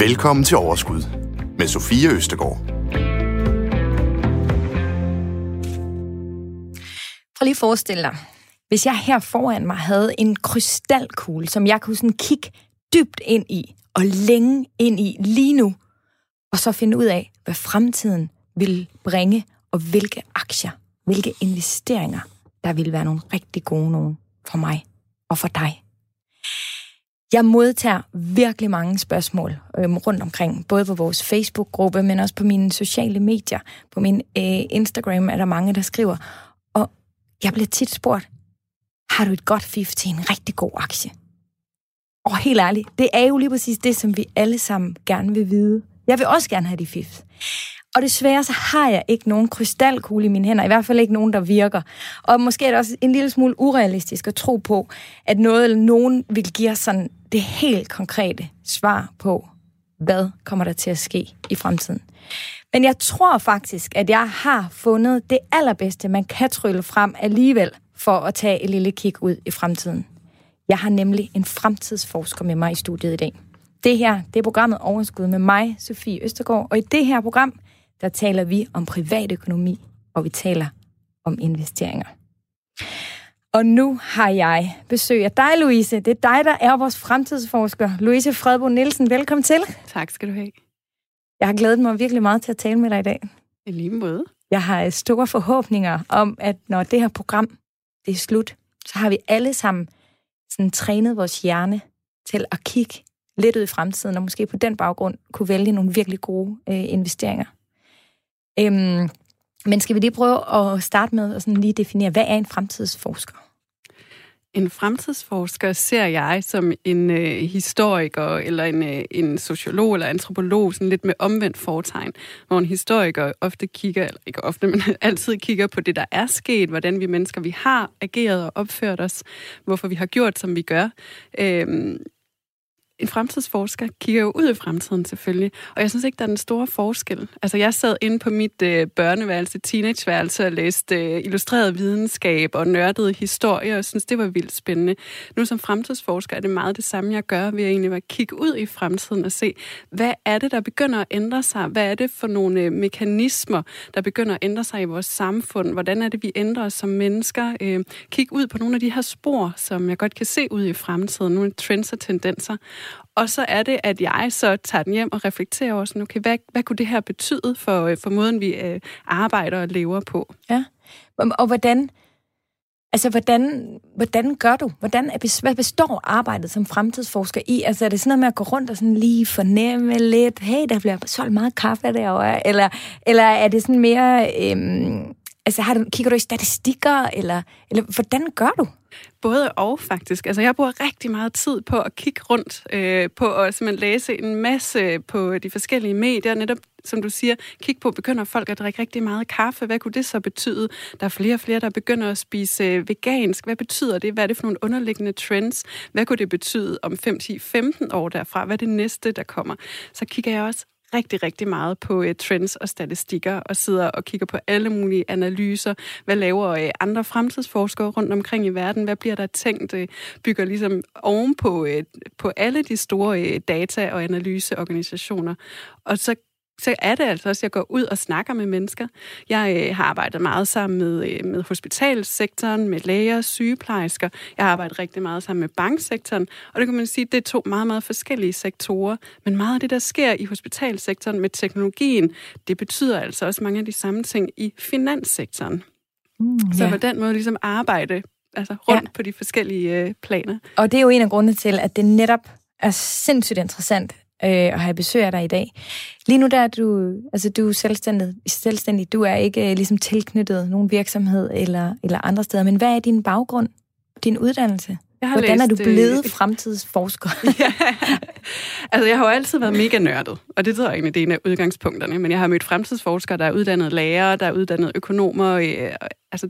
Velkommen til Overskud med Sofie Østegård. Prøv lige at forestille dig, hvis jeg her foran mig havde en krystalkugle, som jeg kunne sådan kigge dybt ind i og længe ind i lige nu, og så finde ud af, hvad fremtiden vil bringe, og hvilke aktier, hvilke investeringer, der vil være nogle rigtig gode nogen for mig og for dig. Jeg modtager virkelig mange spørgsmål øhm, rundt omkring, både på vores Facebook-gruppe, men også på mine sociale medier. På min øh, Instagram er der mange, der skriver. Og jeg bliver tit spurgt, har du et godt fif til en rigtig god aktie? Og helt ærligt, det er jo lige præcis det, som vi alle sammen gerne vil vide. Jeg vil også gerne have de fif. Og desværre så har jeg ikke nogen krystalkugle i mine hænder, i hvert fald ikke nogen, der virker. Og måske er det også en lille smule urealistisk at tro på, at noget eller nogen vil give os sådan det helt konkrete svar på, hvad kommer der til at ske i fremtiden. Men jeg tror faktisk, at jeg har fundet det allerbedste, man kan trylle frem alligevel, for at tage et lille kig ud i fremtiden. Jeg har nemlig en fremtidsforsker med mig i studiet i dag. Det her, det er programmet Overskud med mig, Sofie Østergaard, og i det her program, der taler vi om privatøkonomi, og vi taler om investeringer. Og nu har jeg besøg af dig, Louise. Det er dig, der er vores fremtidsforsker. Louise Fredbo Nielsen, velkommen til. Tak skal du have. Jeg har glædet mig virkelig meget til at tale med dig i dag. I lige måde. Jeg har store forhåbninger om, at når det her program det er slut, så har vi alle sammen sådan trænet vores hjerne til at kigge lidt ud i fremtiden, og måske på den baggrund kunne vælge nogle virkelig gode øh, investeringer. Øhm, men skal vi lige prøve at starte med at sådan lige definere, hvad er en fremtidsforsker? En fremtidsforsker ser jeg som en øh, historiker, eller en, øh, en sociolog eller antropolog, sådan lidt med omvendt fortegn, hvor en historiker ofte kigger, eller ikke ofte, men altid kigger på det, der er sket, hvordan vi mennesker, vi har ageret og opført os, hvorfor vi har gjort, som vi gør. Øh, en fremtidsforsker kigger jo ud i fremtiden selvfølgelig, og jeg synes ikke, der er den store forskel. Altså, jeg sad inde på mit øh, børneværelse, teenageværelse, og læste øh, illustreret videnskab og nørdede historie, og jeg synes, det var vildt spændende. Nu som fremtidsforsker er det meget det samme, jeg gør, ved at egentlig at kigge ud i fremtiden og se, hvad er det, der begynder at ændre sig? Hvad er det for nogle øh, mekanismer, der begynder at ændre sig i vores samfund? Hvordan er det, vi ændrer os som mennesker? Øh, kig ud på nogle af de her spor, som jeg godt kan se ud i fremtiden, nogle trends og tendenser. Og så er det, at jeg så tager den hjem og reflekterer over, sådan, okay, hvad, hvad kunne det her betyde for, øh, for måden, vi øh, arbejder og lever på? Ja, og hvordan, altså, hvordan, hvordan gør du? Hvordan, hvad består arbejdet som fremtidsforsker i? Altså, er det sådan noget med at gå rundt og sådan lige fornemme lidt, hey, der bliver solgt meget kaffe derovre, eller, eller er det sådan mere, øhm, altså, har du, kigger du i statistikker, eller, eller hvordan gør du? Både og faktisk. Altså jeg bruger rigtig meget tid på at kigge rundt, øh, på at simpelthen læse en masse på de forskellige medier, netop som du siger, kig på, begynder folk at drikke rigtig meget kaffe? Hvad kunne det så betyde? Der er flere og flere, der begynder at spise øh, vegansk. Hvad betyder det? Hvad er det for nogle underliggende trends? Hvad kunne det betyde om 5, 10, 15 år derfra? Hvad er det næste, der kommer? Så kigger jeg også rigtig, rigtig meget på øh, trends og statistikker, og sidder og kigger på alle mulige analyser. Hvad laver øh, andre fremtidsforskere rundt omkring i verden? Hvad bliver der tænkt? Øh, bygger ligesom ovenpå øh, på alle de store øh, data- og analyseorganisationer. Og så så er det altså også, at jeg går ud og snakker med mennesker. Jeg øh, har arbejdet meget sammen med, øh, med hospitalsektoren, med læger, sygeplejersker. Jeg har arbejdet rigtig meget sammen med banksektoren. Og det kan man sige, det er to meget, meget forskellige sektorer. Men meget af det, der sker i hospitalsektoren med teknologien, det betyder altså også mange af de samme ting i finanssektoren. Mm, så ja. på den måde ligesom arbejde altså rundt ja. på de forskellige øh, planer. Og det er jo en af grundene til, at det netop er sindssygt interessant øh, at have besøg af dig i dag. Lige nu der er du, altså du er selvstændig, selvstændig. Du er ikke øh, ligesom tilknyttet nogen virksomhed eller, eller andre steder. Men hvad er din baggrund, din uddannelse? Jeg har Hvordan læst, er du blevet øh, fremtidsforsker? ja. Altså, jeg har jo altid været mega nørdet, og det tror jeg egentlig, det er en af udgangspunkterne. Men jeg har mødt fremtidsforskere, der er uddannet lærere, der er uddannet økonomer. Øh, altså,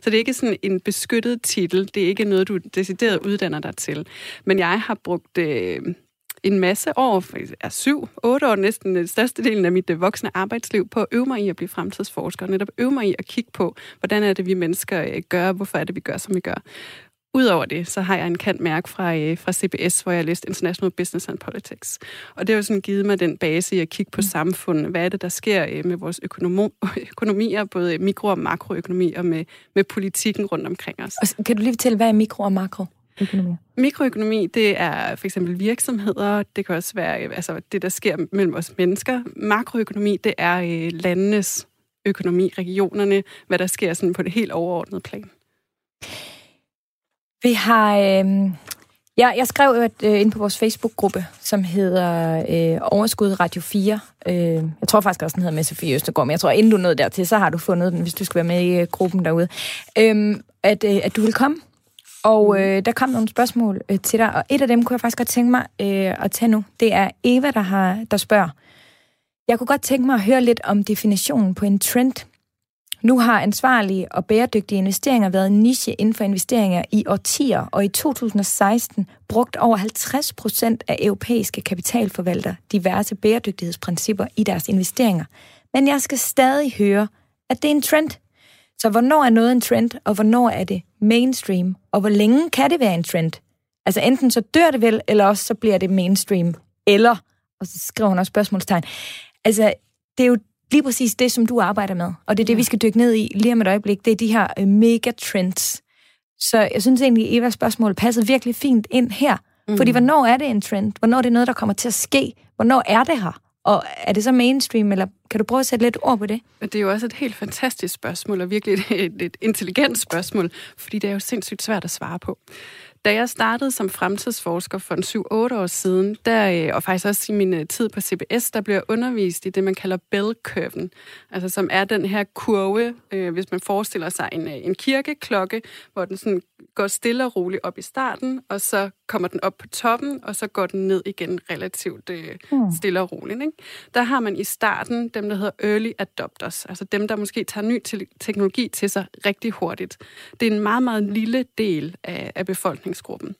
så det er ikke sådan en beskyttet titel. Det er ikke noget, du decideret uddanner dig til. Men jeg har brugt... Øh, en masse år, er syv, otte år næsten den største delen af mit øh, voksne arbejdsliv, på at øve mig i at blive fremtidsforsker, netop øve mig i at kigge på, hvordan er det, vi mennesker øh, gør, hvorfor er det, vi gør, som vi gør. Udover det, så har jeg en kant mærke fra, øh, fra CBS, hvor jeg har læst International Business and Politics. Og det har jo sådan givet mig den base i at kigge på mm. samfundet. Hvad er det, der sker øh, med vores økonomo- økonomier, både mikro- og makroøkonomi, og med, med politikken rundt omkring os. Og kan du lige fortælle, hvad er mikro- og makroøkonomi? Mikroøkonomi, det er for eksempel virksomheder, det kan også være øh, altså, det, der sker mellem os mennesker. Makroøkonomi, det er øh, landenes økonomi, regionerne, hvad der sker sådan på det helt overordnede plan. Vi har... Øh, ja, jeg skrev jo øh, ind på vores Facebook-gruppe, som hedder øh, Overskud Radio 4. Øh, jeg tror faktisk også, den hedder med Sofie Østergaard, men jeg tror, inden du nåede dertil, så har du fundet den, hvis du skal være med i øh, gruppen derude. Øh, at, øh, at du vil komme. Og mm. øh, der kom nogle spørgsmål øh, til dig, og et af dem kunne jeg faktisk godt tænke mig øh, at tage nu. Det er Eva, der, har, der spørger. Jeg kunne godt tænke mig at høre lidt om definitionen på en trend. Nu har ansvarlige og bæredygtige investeringer været en niche inden for investeringer i årtier, og i 2016 brugt over 50 procent af europæiske kapitalforvaltere diverse bæredygtighedsprincipper i deres investeringer. Men jeg skal stadig høre, at det er en trend. Så hvornår er noget en trend, og hvornår er det mainstream? Og hvor længe kan det være en trend? Altså enten så dør det vel, eller også så bliver det mainstream. Eller, og så skriver hun også spørgsmålstegn, altså det er jo lige præcis det, som du arbejder med. Og det er det, vi skal dykke ned i lige om et øjeblik. Det er de her øh, megatrends. Så jeg synes egentlig, Evas spørgsmål passer virkelig fint ind her. Mm. Fordi hvornår er det en trend? Hvornår er det noget, der kommer til at ske? Hvornår er det her? Og er det så mainstream, eller kan du prøve at sætte lidt ord på det? Det er jo også et helt fantastisk spørgsmål, og virkelig et, et, et intelligent spørgsmål, fordi det er jo sindssygt svært at svare på. Da jeg startede som fremtidsforsker for en 7-8 år siden, der, øh, og faktisk også i min øh, tid på CBS, der blev jeg undervist i det, man kalder bell-kurven, altså som er den her kurve, øh, hvis man forestiller sig en, øh, en kirkeklokke, hvor den sådan går stille og roligt op i starten, og så kommer den op på toppen, og så går den ned igen relativt øh, mm. stille og roligt. Ikke? Der har man i starten dem, der hedder early adopters, altså dem, der måske tager ny te- teknologi til sig rigtig hurtigt. Det er en meget, meget lille del af, af befolkningsgruppen.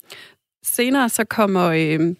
Senere så kommer øh,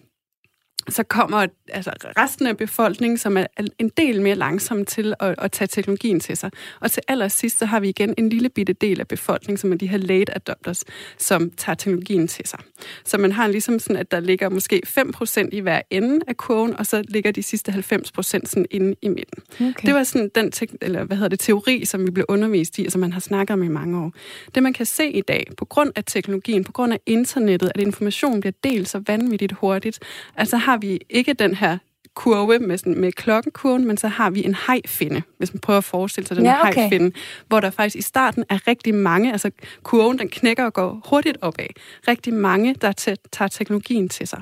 så kommer altså, resten af befolkningen, som er en del mere langsom til at, at tage teknologien til sig. Og til allersidst, så har vi igen en lille bitte del af befolkningen, som er de her late adopters, som tager teknologien til sig. Så man har ligesom sådan, at der ligger måske 5% i hver ende af kurven, og så ligger de sidste 90% sådan inde i midten. Okay. Det var sådan den te- eller, hvad hedder det, teori, som vi blev undervist i, og som man har snakket om i mange år. Det man kan se i dag, på grund af teknologien, på grund af internettet, at information bliver delt så vanvittigt hurtigt, altså har vi ikke den her kurve med, sådan, med klokkekurven, men så har vi en hejfinde, hvis man prøver at forestille sig den ja, okay. hejfinde, hvor der faktisk i starten er rigtig mange, altså kurven den knækker og går hurtigt opad. Rigtig mange, der tager teknologien til sig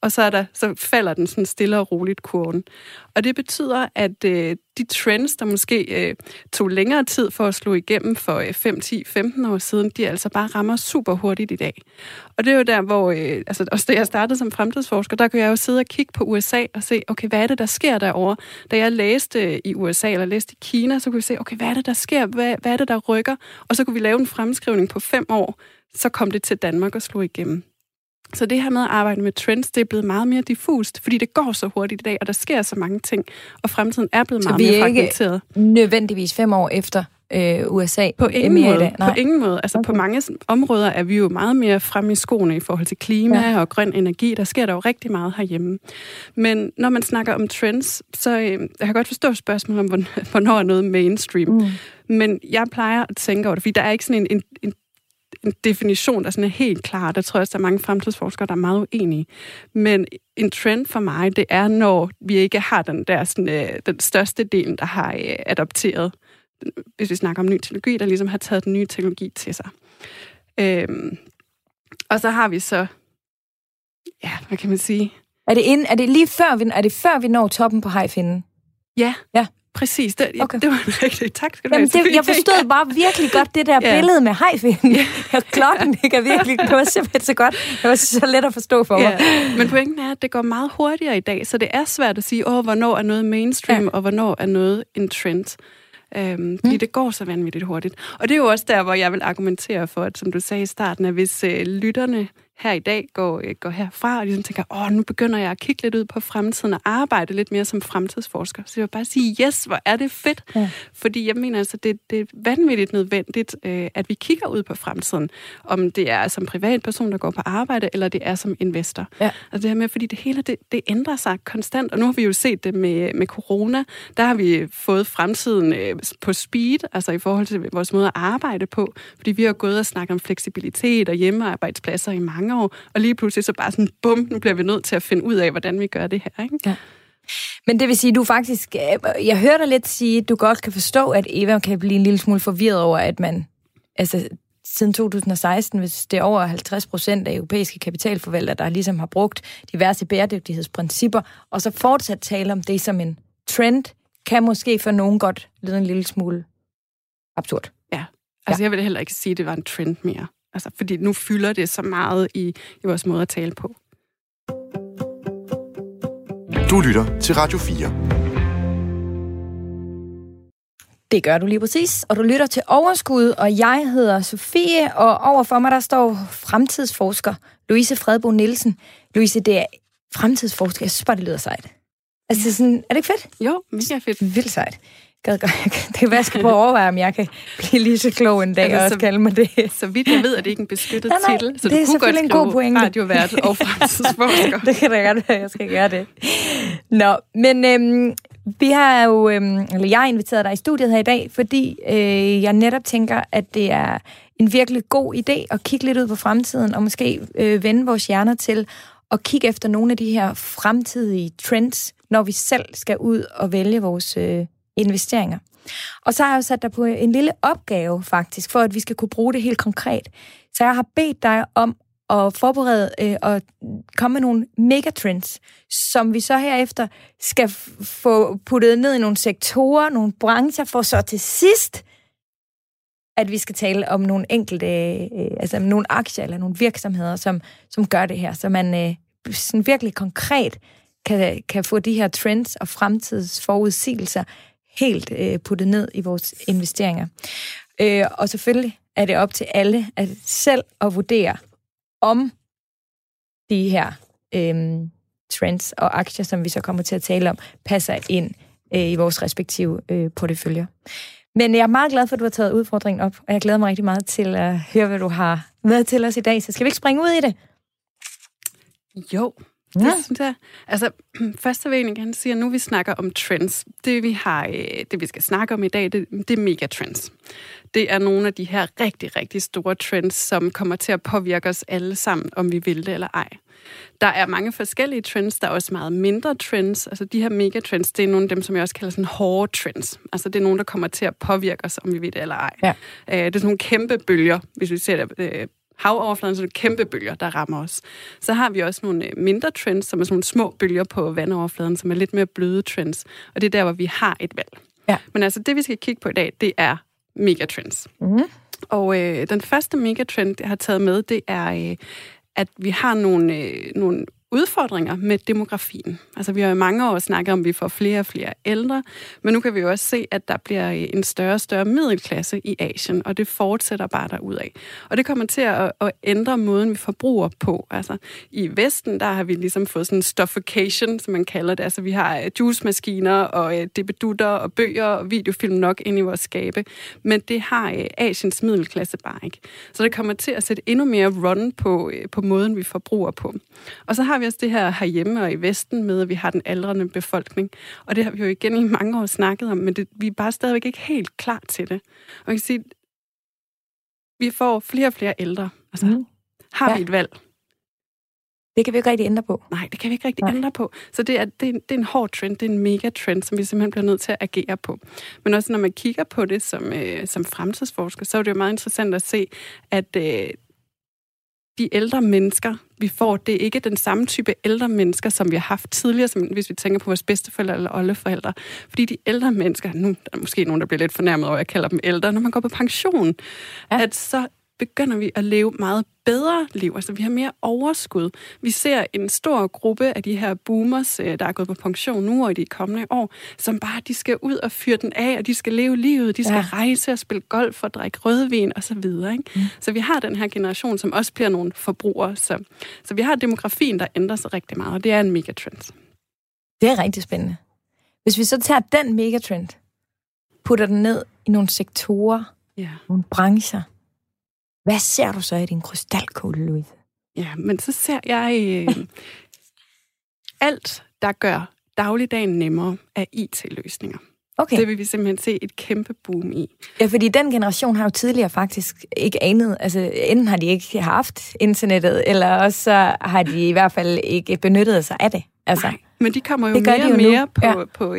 og så, er der, så falder den sådan stille og roligt kurven. Og det betyder, at øh, de trends, der måske øh, tog længere tid for at slå igennem for øh, 5, 10, 15 år siden, de altså bare rammer super hurtigt i dag. Og det er jo der, hvor, øh, altså også da jeg startede som fremtidsforsker, der kunne jeg jo sidde og kigge på USA og se, okay, hvad er det, der sker derovre? Da jeg læste øh, i USA eller læste i Kina, så kunne vi se, okay, hvad er det, der sker? Hvad, hvad er det, der rykker? Og så kunne vi lave en fremskrivning på fem år, så kom det til Danmark og slog igennem. Så det her med at arbejde med trends, det er blevet meget mere diffust, fordi det går så hurtigt i dag, og der sker så mange ting, og fremtiden er blevet så meget mere fragmenteret. Så vi er ikke nødvendigvis fem år efter øh, USA? På ingen måde. Nej. På ingen måde. Altså okay. på mange områder er vi jo meget mere frem i skoene i forhold til klima ja. og grøn energi. Der sker der jo rigtig meget herhjemme. Men når man snakker om trends, så øh, jeg kan godt forstå spørgsmålet om, hvornår er noget mainstream. Mm. Men jeg plejer at tænke over det, fordi der er ikke sådan en, en, en en definition, der sådan er helt klar. Der tror jeg også, der er mange fremtidsforskere, der er meget uenige. Men en trend for mig, det er, når vi ikke har den der sådan, øh, den største del, der har øh, adopteret, hvis vi snakker om ny teknologi, der ligesom har taget den nye teknologi til sig. Øhm, og så har vi så, ja, hvad kan man sige? Er det, ind, er det lige før vi, er det før vi når toppen på hejfinden? Ja. Ja. Præcis, det, okay. det var en rigtig tak skal du Jamen, have. Det, jeg forstod bare virkelig godt det der ja. billede med hejfinden. Ja. Klokken ligger virkelig, det var simpelthen så godt. Det var så let at forstå for mig. Ja. Men pointen er, at det går meget hurtigere i dag, så det er svært at sige, åh, hvornår er noget mainstream, ja. og hvornår er noget en trend. Øhm, fordi mm. det går så vanvittigt hurtigt. Og det er jo også der, hvor jeg vil argumentere for, at som du sagde i starten, at hvis øh, lytterne her i dag går, øh, går herfra og ligesom tænker, åh, nu begynder jeg at kigge lidt ud på fremtiden og arbejde lidt mere som fremtidsforsker. Så jeg vil bare sige, yes, hvor er det fedt. Ja. Fordi jeg mener altså, det, det er vanvittigt nødvendigt, øh, at vi kigger ud på fremtiden. Om det er som privatperson, der går på arbejde, eller det er som investor. Ja. Altså det her med, fordi det hele, det, det ændrer sig konstant. Og nu har vi jo set det med, med corona. Der har vi fået fremtiden øh, på speed, altså i forhold til vores måde at arbejde på. Fordi vi har gået og snakket om fleksibilitet og hjemmearbejdspladser i mange år, og lige pludselig så bare sådan, bum, nu bliver vi nødt til at finde ud af, hvordan vi gør det her. Ikke? Ja. Men det vil sige, du faktisk... Øh, jeg hørte dig lidt sige, at du godt kan forstå, at Eva kan blive en lille smule forvirret over, at man... Altså, siden 2016, hvis det er over 50 procent af europæiske kapitalforvaltere, der ligesom har brugt diverse bæredygtighedsprincipper, og så fortsat tale om det som en trend, kan måske for nogen godt lyde en lille smule absurd. Ja, altså ja. jeg vil heller ikke sige, at det var en trend mere. Altså, fordi nu fylder det så meget i, i vores måde at tale på. Du lytter til Radio 4. Det gør du lige præcis, og du lytter til Overskud, og jeg hedder Sofie, og overfor mig der står fremtidsforsker Louise Fredbo Nielsen. Louise, det er fremtidsforsker. Jeg synes bare, det lyder sejt. Altså, sådan, er det ikke fedt? Jo, mega fedt. Vildt sejt. Gad godt. Det kan være, jeg skal på at overveje, om jeg kan blive lige så klog en dag altså, og også kalde mig det. Så vidt jeg ved, at det ikke er en beskyttet nej, nej, titel. Så det du er kunne godt en god pointe. radiovært og fremtidsforsker. det kan da godt være, jeg skal gøre det. Nå, men øhm, vi har jo, øhm, eller jeg har inviteret dig i studiet her i dag, fordi øh, jeg netop tænker, at det er en virkelig god idé at kigge lidt ud på fremtiden, og måske øh, vende vores hjerner til at kigge efter nogle af de her fremtidige trends, når vi selv skal ud og vælge vores øh, investeringer. Og så har jeg jo sat dig på en lille opgave faktisk, for at vi skal kunne bruge det helt konkret. Så jeg har bedt dig om at forberede øh, og komme med nogle megatrends, som vi så herefter skal få puttet ned i nogle sektorer, nogle brancher, for så til sidst, at vi skal tale om nogle enkelte, øh, altså nogle aktier eller nogle virksomheder, som, som gør det her, så man øh, sådan virkelig konkret kan, kan få de her trends og fremtidsforudsigelser helt øh, puttet ned i vores investeringer. Øh, og selvfølgelig er det op til alle at selv at vurdere, om de her øh, trends og aktier, som vi så kommer til at tale om, passer ind øh, i vores respektive øh, porteføljer. Men jeg er meget glad for, at du har taget udfordringen op, og jeg glæder mig rigtig meget til at høre, hvad du har med til os i dag. Så skal vi ikke springe ud i det? Jo, det ja. synes jeg. Altså, først så vil jeg egentlig gerne sige, at nu vi snakker om trends. Det vi, har, øh, det, vi skal snakke om i dag, det, det er megatrends. Det er nogle af de her rigtig, rigtig store trends, som kommer til at påvirke os alle sammen, om vi vil det eller ej. Der er mange forskellige trends, der er også meget mindre trends. Altså de her megatrends, det er nogle af dem, som jeg også kalder sådan hårde trends. Altså det er nogle, der kommer til at påvirke os, om vi vil det eller ej. Ja. Øh, det er sådan nogle kæmpe bølger, hvis vi ser det øh, havoverfladen, så det er kæmpe bølger, der rammer os. Så har vi også nogle øh, mindre trends, som er sådan nogle små bølger på vandoverfladen, som er lidt mere bløde trends. Og det er der, hvor vi har et valg. Ja. Men altså, det vi skal kigge på i dag, det er megatrends. Mm. Og øh, den første megatrend, jeg har taget med, det er, øh, at vi har nogle, øh, nogle udfordringer med demografien. Altså, vi har i mange år snakket om, at vi får flere og flere ældre, men nu kan vi jo også se, at der bliver en større og større middelklasse i Asien, og det fortsætter bare derudad. Og det kommer til at, at ændre måden, vi forbruger på. Altså, i Vesten, der har vi ligesom fået sådan en stuffication, som man kalder det. Altså, vi har øh, juicemaskiner og øh, debedutter og bøger og videofilm nok ind i vores skabe, men det har øh, Asiens middelklasse bare ikke. Så det kommer til at sætte endnu mere run på, øh, på måden, vi forbruger på. Og så har vi også det her herhjemme og i Vesten med, at vi har den aldrende befolkning. Og det har vi jo igen i mange år snakket om, men det, vi er bare stadigvæk ikke helt klar til det. Og jeg kan sige, vi får flere og flere ældre. Altså, mm. har ja. vi et valg? Det kan vi ikke rigtig ændre på. Nej, det kan vi ikke rigtig Nej. ændre på. Så det er, det, er, det er en hård trend, det er en mega trend, som vi simpelthen bliver nødt til at agere på. Men også når man kigger på det som, øh, som fremtidsforsker, så er det jo meget interessant at se, at øh, de ældre mennesker, vi får, det er ikke den samme type ældre mennesker, som vi har haft tidligere, som hvis vi tænker på vores bedsteforældre eller oldeforældre. Fordi de ældre mennesker, nu der er måske nogen, der bliver lidt fornærmet over, at jeg kalder dem ældre, når man går på pension, ja. at så begynder vi at leve meget bedre liv. Altså, vi har mere overskud. Vi ser en stor gruppe af de her boomers, øh, der er gået på pension nu og i de kommende år, som bare, de skal ud og fyre den af, og de skal leve livet, de skal ja. rejse og spille golf og drikke rødvin og så videre. Ikke? Mm. Så vi har den her generation, som også bliver nogle forbrugere. Så, så vi har demografien, der ændrer sig rigtig meget, og det er en megatrend. Det er rigtig spændende. Hvis vi så tager den megatrend, putter den ned i nogle sektorer, ja. nogle brancher, hvad ser du så i din krystalkugle, Louise? Ja, men så ser jeg øh, alt, der gør dagligdagen nemmere af IT-løsninger. Okay. Det vil vi simpelthen se et kæmpe boom i. Ja, fordi den generation har jo tidligere faktisk ikke anet, altså enten har de ikke haft internettet, eller også har de i hvert fald ikke benyttet sig af det. Altså. Nej, men de kommer jo mere og mere på, ja. på,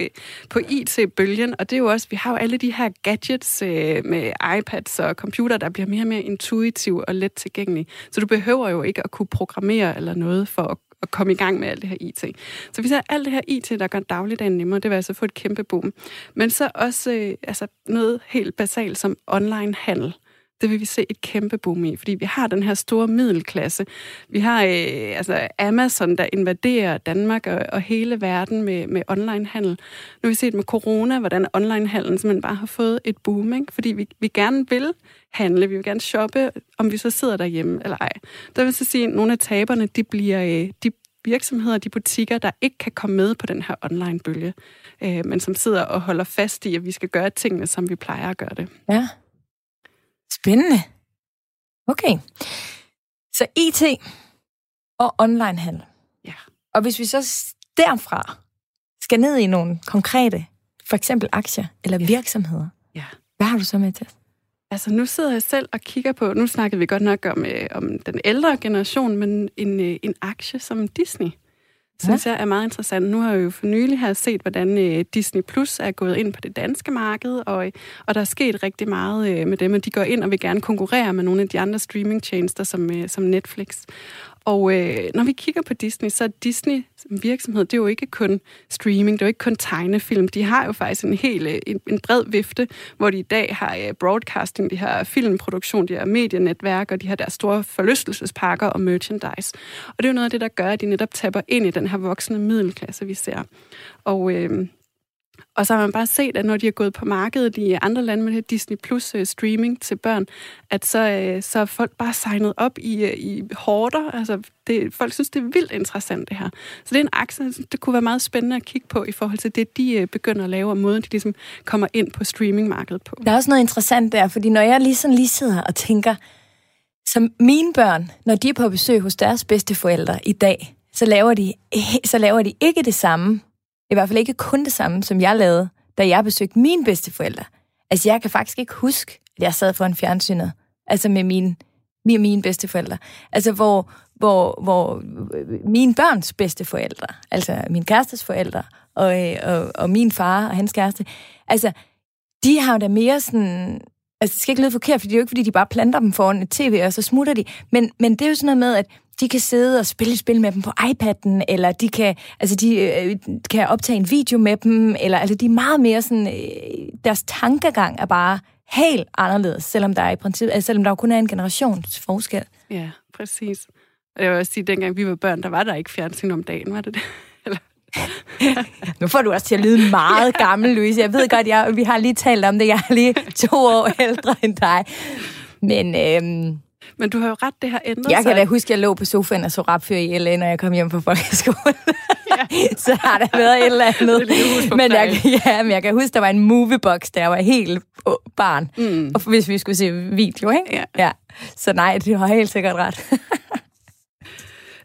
på IT-bølgen, og det er jo også, vi har jo alle de her gadgets øh, med iPads og computer, der bliver mere og mere intuitive og let tilgængelige. Så du behøver jo ikke at kunne programmere eller noget for at at komme i gang med alt det her IT. Så vi ser alt det her IT, der gør dagligdagen nemmere, det vil altså få et kæmpe boom. Men så også øh, altså noget helt basalt som online handel det vil vi se et kæmpe boom i, fordi vi har den her store middelklasse. Vi har øh, altså Amazon, der invaderer Danmark og, og hele verden med, med onlinehandel. Nu har vi set med corona, hvordan onlinehandlen simpelthen bare har fået et boom, ikke? fordi vi, vi gerne vil handle, vi vil gerne shoppe, om vi så sidder derhjemme eller ej. Der vil så sige, at nogle af taberne, de bliver øh, de virksomheder, de butikker, der ikke kan komme med på den her online-bølge, øh, men som sidder og holder fast i, at vi skal gøre tingene, som vi plejer at gøre det. Ja. Spændende. Okay. Så IT og onlinehandel. Ja. Og hvis vi så derfra skal ned i nogle konkrete, for eksempel aktier eller ja. virksomheder, ja. hvad har du så med til? Altså nu sidder jeg selv og kigger på, nu snakkede vi godt nok om, øh, om den ældre generation, men en, øh, en aktie som Disney synes jeg er meget interessant. Nu har jeg jo for nylig her set, hvordan øh, Disney Plus er gået ind på det danske marked, og, og der er sket rigtig meget øh, med dem, og de går ind og vil gerne konkurrere med nogle af de andre streamingtjenester som, øh, som Netflix. Og øh, når vi kigger på Disney, så er Disney som virksomhed, det er jo ikke kun streaming, det er jo ikke kun tegnefilm. De har jo faktisk en hel øh, en, en bred vifte, hvor de i dag har øh, broadcasting, de har filmproduktion, de har medienetværk, og de har deres store forlystelsesparker og merchandise. Og det er jo noget af det, der gør, at de netop tapper ind i den her voksne middelklasse, vi ser. Og øh, og så har man bare set, at når de er gået på markedet i andre lande med Disney Plus øh, streaming til børn, at så, øh, så er folk bare signet op i, øh, i hårder. Altså, det, folk synes, det er vildt interessant, det her. Så det er en aktie, det kunne være meget spændende at kigge på i forhold til det, de begynder at lave, og måden, de ligesom kommer ind på streamingmarkedet på. Der er også noget interessant der, fordi når jeg lige sådan lige sidder og tænker, som mine børn, når de er på besøg hos deres bedsteforældre i dag, så laver de, så laver de ikke det samme, i hvert fald ikke kun det samme, som jeg lavede, da jeg besøgte mine bedsteforældre. Altså, jeg kan faktisk ikke huske, at jeg sad foran fjernsynet, altså med mine, med mine bedsteforældre. Altså, hvor, hvor, hvor øh, mine børns bedsteforældre, altså min kærestes forældre, og, øh, og, og min far og hans kæreste, altså, de har jo da mere sådan... Altså, det skal ikke lyde forkert, for det er jo ikke, fordi de bare planter dem foran et tv, og så smutter de. Men, men det er jo sådan noget med, at de kan sidde og spille spil med dem på iPad'en, eller de kan, altså de øh, kan optage en video med dem, eller altså de er meget mere sådan, øh, deres tankegang er bare helt anderledes, selvom der er i princippet, altså selvom der kun er en generationsforskel. Ja, præcis. Jeg vil også sige, at dengang vi var børn, der var der ikke fjernsyn om dagen, var det det? Nu får du også til at lyde meget gammel, Louise. Jeg ved godt, jeg, vi har lige talt om det. Jeg er lige to år ældre end dig. Men øhm, men du har jo ret, det har ændret jeg sig. Jeg kan da huske, at jeg lå på sofaen og så rapfyr i LA, når jeg kom hjem fra folkeskolen. Ja. så har der været et eller andet. Men jeg, ja, men jeg kan huske, der var en moviebox, der var helt barn. Mm. Og hvis vi skulle se video, ikke? Ja. ja. Så nej, det har helt sikkert ret.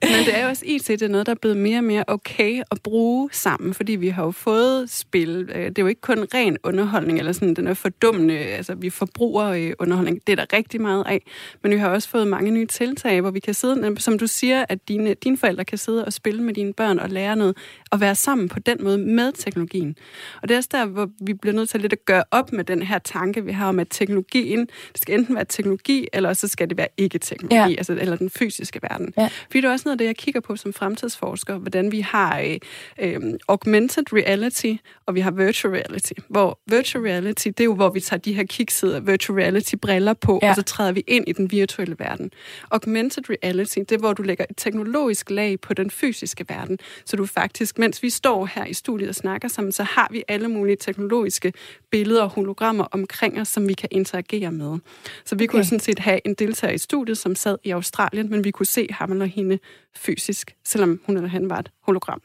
Men det er jo også IT, det er noget, der er blevet mere og mere okay at bruge sammen, fordi vi har jo fået spil. Øh, det er jo ikke kun ren underholdning, eller sådan, den er fordummende, altså vi forbruger øh, underholdning. Det er der rigtig meget af. Men vi har også fået mange nye tiltag, hvor vi kan sidde, som du siger, at dine, dine forældre kan sidde og spille med dine børn og lære noget, og være sammen på den måde med teknologien. Og det er også der, hvor vi bliver nødt til lidt at gøre op med den her tanke, vi har om, at teknologien, det skal enten være teknologi, eller så skal det være ikke-teknologi, ja. altså, eller den fysiske verden. Ja. Fordi det er også noget af det, jeg kigger på som fremtidsforsker, hvordan vi har øh, øh, augmented reality, og vi har virtual reality. Hvor virtual reality, det er jo, hvor vi tager de her kiksede virtual reality-briller på, ja. og så træder vi ind i den virtuelle verden. Augmented reality, det er, hvor du lægger et teknologisk lag på den fysiske verden, så du faktisk, mens vi står her i studiet og snakker sammen, så har vi alle mulige teknologiske billeder og hologrammer omkring os, som vi kan interagere med. Så vi okay. kunne sådan set have en deltager i studiet, som sad i Australien, men vi kunne se ham eller hende fysisk, selvom hun eller han var et hologram.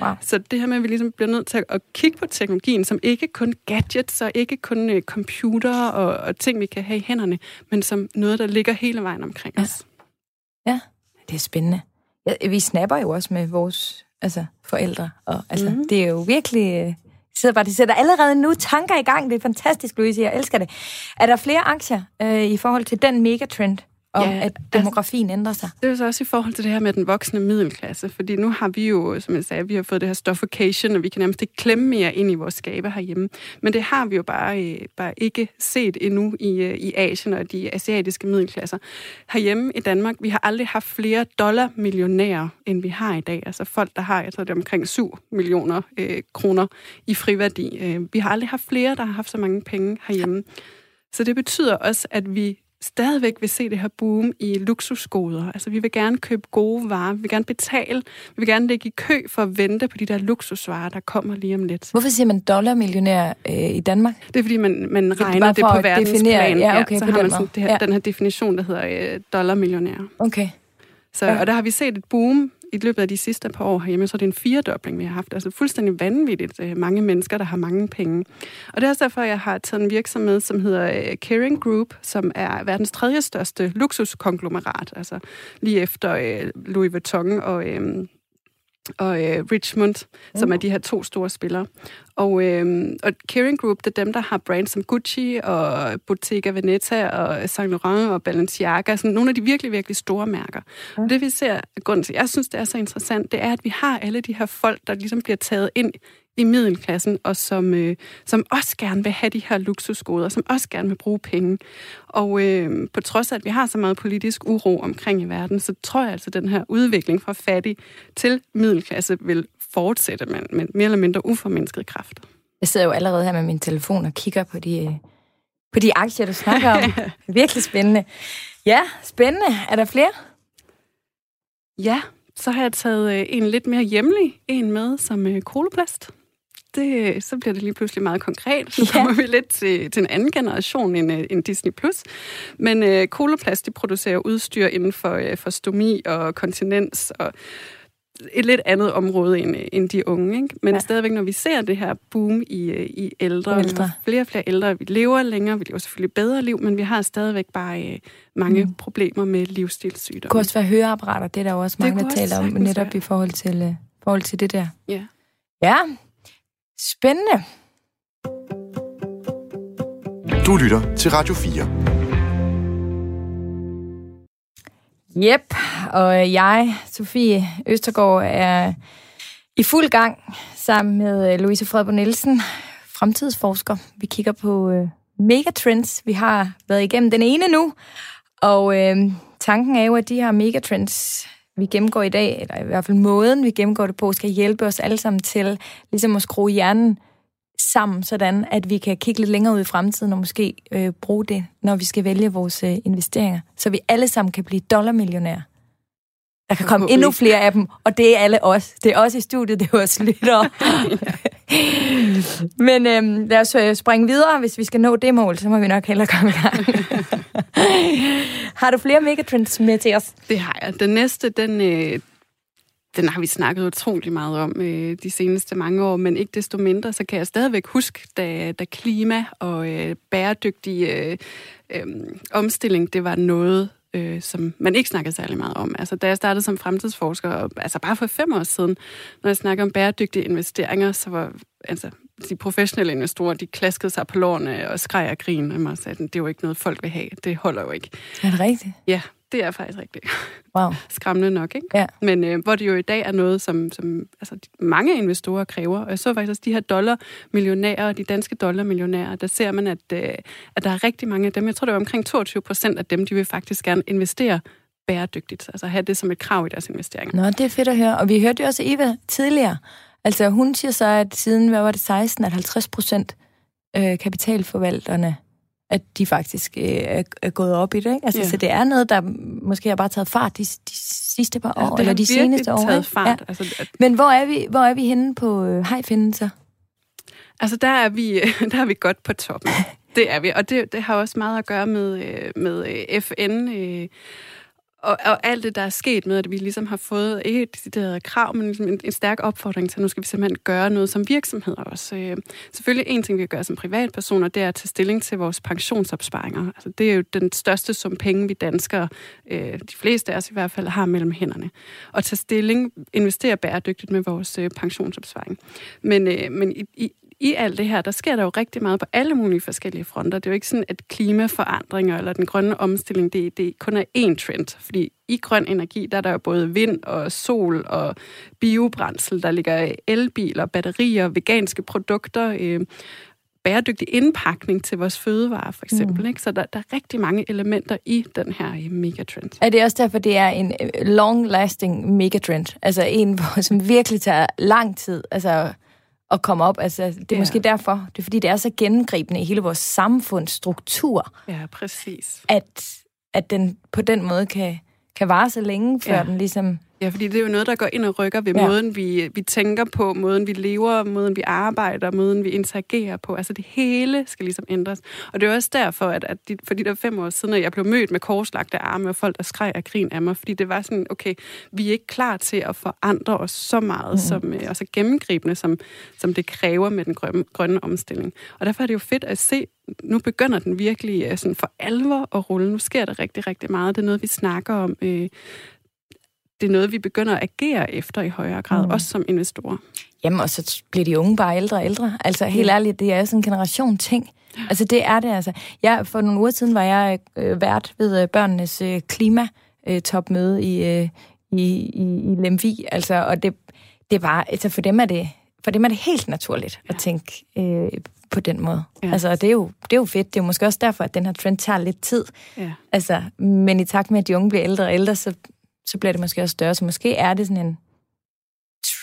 Wow. Så det her med, at vi ligesom bliver nødt til at kigge på teknologien, som ikke kun gadgets og ikke kun uh, computer og, og ting, vi kan have i hænderne, men som noget, der ligger hele vejen omkring ja. os. Ja, det er spændende. Ja, vi snapper jo også med vores altså, forældre. Og, altså, mm. Det er jo virkelig... Uh, sidder bare, de sætter allerede nu tanker i gang. Det er fantastisk, Louise. Jeg elsker det. Er der flere aktier uh, i forhold til den megatrend? Om, ja, at demografien altså, ændrer sig. Det er så også i forhold til det her med den voksne middelklasse, fordi nu har vi jo, som jeg sagde, vi har fået det her stoffocation, og vi kan nærmest ikke klemme mere ind i vores skabe herhjemme. Men det har vi jo bare, øh, bare ikke set endnu i, øh, i Asien og de asiatiske middelklasser. Herhjemme i Danmark, vi har aldrig haft flere dollarmillionærer, end vi har i dag. Altså folk, der har, jeg tror det er omkring 7 millioner øh, kroner i friværdi. Øh, vi har aldrig haft flere, der har haft så mange penge herhjemme. Så det betyder også, at vi stadigvæk vil se det her boom i luksusgoder. Altså, vi vil gerne købe gode varer, vi vil gerne betale, vi vil gerne ligge i kø for at vente på de der luksusvarer, der kommer lige om lidt. Hvorfor siger man dollarmillionær øh, i Danmark? Det er, fordi man, man regner det, det på verdensplan. Ja, okay, ja, så har man sådan det her, ja. den her definition, der hedder øh, dollarmillionær. Okay. Så, ja. Og der har vi set et boom i løbet af de sidste par år herhjemme, så er det en firedobling, vi har haft. Altså fuldstændig vanvittigt øh, mange mennesker, der har mange penge. Og det er også derfor, jeg har taget en virksomhed, som hedder øh, Caring Group, som er verdens tredje største luksuskonglomerat, altså lige efter øh, Louis Vuitton og og øh, Richmond, mm. som er de her to store spillere. Og, øh, og Kering Group, det er dem, der har brands som Gucci og Bottega Veneta og Saint Laurent og Balenciaga, sådan nogle af de virkelig, virkelig store mærker. Mm. Og det vi ser, grund til, jeg synes, det er så interessant, det er, at vi har alle de her folk, der ligesom bliver taget ind i middelklassen, og som, øh, som også gerne vil have de her luksusgoder, som også gerne vil bruge penge. Og øh, på trods af, at vi har så meget politisk uro omkring i verden, så tror jeg altså, at den her udvikling fra fattig til middelklasse vil fortsætte med, med mere eller mindre uformindskede kræfter. Jeg sidder jo allerede her med min telefon og kigger på de, på de aktier, du snakker om. Virkelig spændende. Ja, spændende. Er der flere? Ja, så har jeg taget øh, en lidt mere hjemlig en med, som øh, koloplast det, så bliver det lige pludselig meget konkret. Så kommer vi lidt til, til en anden generation end, øh, end Disney+. Plus. Men øh, Koloplast, de producerer udstyr inden for, øh, for stomi og kontinens og et lidt andet område end, øh, end de unge. Ikke? Men ja. stadigvæk, når vi ser det her boom i, øh, i ældre, ældre. flere og flere ældre, vi lever længere, vi lever selvfølgelig bedre liv, men vi har stadigvæk bare øh, mange mm. problemer med livsstilssygdomme. Det kunne også være høreapparater, det er der også mange, der taler om, netop være. i forhold til, øh, forhold til det der. Ja. Ja, Spændende. Du lytter til Radio 4. Jep, og jeg, Sofie Østergaard, er i fuld gang sammen med øh, Louise Fredbo Nielsen, fremtidsforsker. Vi kigger på øh, megatrends. Vi har været igennem den ene nu, og øh, tanken er jo, at de her megatrends vi gennemgår i dag, eller i hvert fald måden, vi gennemgår det på, skal hjælpe os alle sammen til ligesom at skrue hjernen sammen, sådan at vi kan kigge lidt længere ud i fremtiden og måske øh, bruge det, når vi skal vælge vores øh, investeringer, så vi alle sammen kan blive dollarmillionærer. Der kan komme endnu flere af dem, og det er alle os. Det er også i studiet, det er også lyttere. Men øhm, lad os øh, springe videre. Hvis vi skal nå det mål, så må vi nok hellere komme i gang. har du flere megatrends med til os? Det har jeg. Den næste, den, øh, den har vi snakket utrolig meget om øh, de seneste mange år, men ikke desto mindre, så kan jeg stadigvæk huske, da, da klima og øh, bæredygtig øh, øh, omstilling, det var noget, øh, som man ikke snakker særlig meget om. Altså, da jeg startede som fremtidsforsker, altså bare for fem år siden, når jeg snakker om bæredygtige investeringer, så var altså, de professionelle investorer, de klaskede sig på lårene og skreg og grin, og mig sagde, det er jo ikke noget, folk vil have. Det holder jo ikke. Er det rigtigt? Ja, det er faktisk rigtigt. Wow. Skræmmende nok, ikke? Ja. Men øh, hvor det jo i dag er noget, som, som altså, mange investorer kræver. Og jeg så faktisk også de her dollarmillionærer, de danske dollarmillionærer, der ser man, at, øh, at der er rigtig mange af dem, jeg tror, det var omkring 22 procent af dem, de vil faktisk gerne investere bæredygtigt, altså have det som et krav i deres investeringer. Nå, det er fedt at høre. Og vi hørte jo også Eva tidligere. Altså hun siger så, at siden, hvad var det, 16, at 50 procent øh, kapitalforvalterne, at de faktisk øh, er, er gået op i det. Ikke? Altså, Ja. Så det er noget, der måske har bare taget fart de, de sidste par år, det eller de seneste år. taget fart. Ja. Altså, at- Men hvor er vi, hvor er vi henne på øh, hejfinden så? Altså, der er vi, der er vi godt på toppen. Det er vi, og det, det har også meget at gøre med, øh, med FN øh, og, og alt det, der er sket med, at vi ligesom har fået ikke et decideret krav, men ligesom en, en stærk opfordring til, at nu skal vi simpelthen gøre noget som virksomheder også. Øh, selvfølgelig en ting, vi kan gøre som privatpersoner, det er at tage stilling til vores pensionsopsparinger. Altså, det er jo den største sum penge, vi danskere, øh, de fleste af os i hvert fald, har mellem hænderne. Og tage stilling, investere bæredygtigt med vores øh, pensionsopsparing. Men, øh, men i, i, i alt det her, der sker der jo rigtig meget på alle mulige forskellige fronter. Det er jo ikke sådan, at klimaforandringer eller den grønne omstilling, det, det kun er én trend. Fordi i grøn energi, der er der jo både vind og sol og biobrændsel, der ligger elbiler, batterier, veganske produkter, øh, bæredygtig indpakning til vores fødevarer, for eksempel. Mm. Ikke? Så der, der er rigtig mange elementer i den her øh, megatrend. Er det også derfor, det er en øh, long-lasting megatrend? Altså en, som virkelig tager lang tid altså, at komme op. Altså, det er Ja. måske derfor. Det er fordi, det er så gennemgribende i hele vores samfundsstruktur, Ja, præcis. at, at den på den måde kan, kan vare så længe, før ja. den ligesom... Ja, fordi det er jo noget, der går ind og rykker ved ja. Måden, vi, vi tænker på, måden vi lever, måden vi arbejder, måden vi interagerer på. Altså det hele skal ligesom ændres. Og det er også derfor, at, at de, for de der fem år siden, at jeg blev mødt med korslagte arme og folk, der skreg af grin af mig, fordi det var sådan, okay, vi er ikke klar til at forandre os så meget, mm. som, øh, og så gennemgribende, som, som det kræver med den grønne, grønne omstilling. Og derfor er det jo fedt at se, nu begynder den virkelig øh, sådan for alvor at rulle. Nu sker der rigtig, rigtig meget. Det er noget, vi snakker om øh, det er noget, vi begynder at agere efter i højere grad, mm. Mm. også som investorer. Jamen, og så bliver de unge bare ældre og ældre. Altså, helt Ja. ærligt, det er sådan en generation ting. Altså, det er det altså. Jeg, for nogle uger siden var jeg øh, vært ved øh, børnenes øh, klimatopmøde i, øh, i, i, i Lemvi. Altså, og det, det var, altså for dem er det, for dem er det helt naturligt ja. at tænke øh, på den måde. Ja. Ja. Altså, og det er, jo, det er jo fedt. Det er jo måske også derfor, at den her trend tager lidt tid. Ja. Altså, men i takt med, at de unge bliver ældre og ældre, så, så bliver det måske også større. Så måske er det sådan en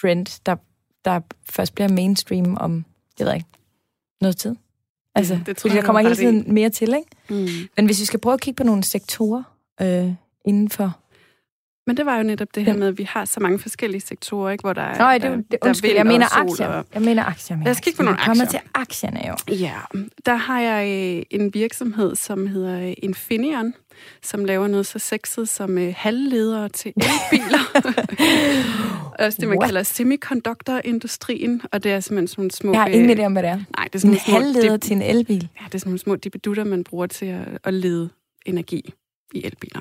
trend, der, der først bliver mainstream om, jeg ved ikke, noget tid. Altså, Ja, det tror fordi jeg, der kommer hele i. tiden mere til, ikke? Mm. Men hvis vi skal prøve at kigge på nogle sektorer øh, inden for... Men det var jo netop det her med, at vi har så mange forskellige sektorer, ikke, hvor der er, Nej, det, der, det, der er undskyld, jeg mener aktier. Og, Jeg mener aktier. Lad os kigge på nogle Vi kommer aktier. til aktierne jo. ja, der har jeg øh, en virksomhed, som hedder øh, Infineon, som laver noget så sexet som øh, halvledere til elbiler. Også det, man What? kalder semiconductor-industrien, og det er simpelthen sådan nogle små... Jeg har ingen øh, idé om, hvad det er. Nej, det er En sådan små halvleder dip- til en elbil. Ja, det er sådan nogle små dibedutter, man bruger til at, at lede energi i elbiler.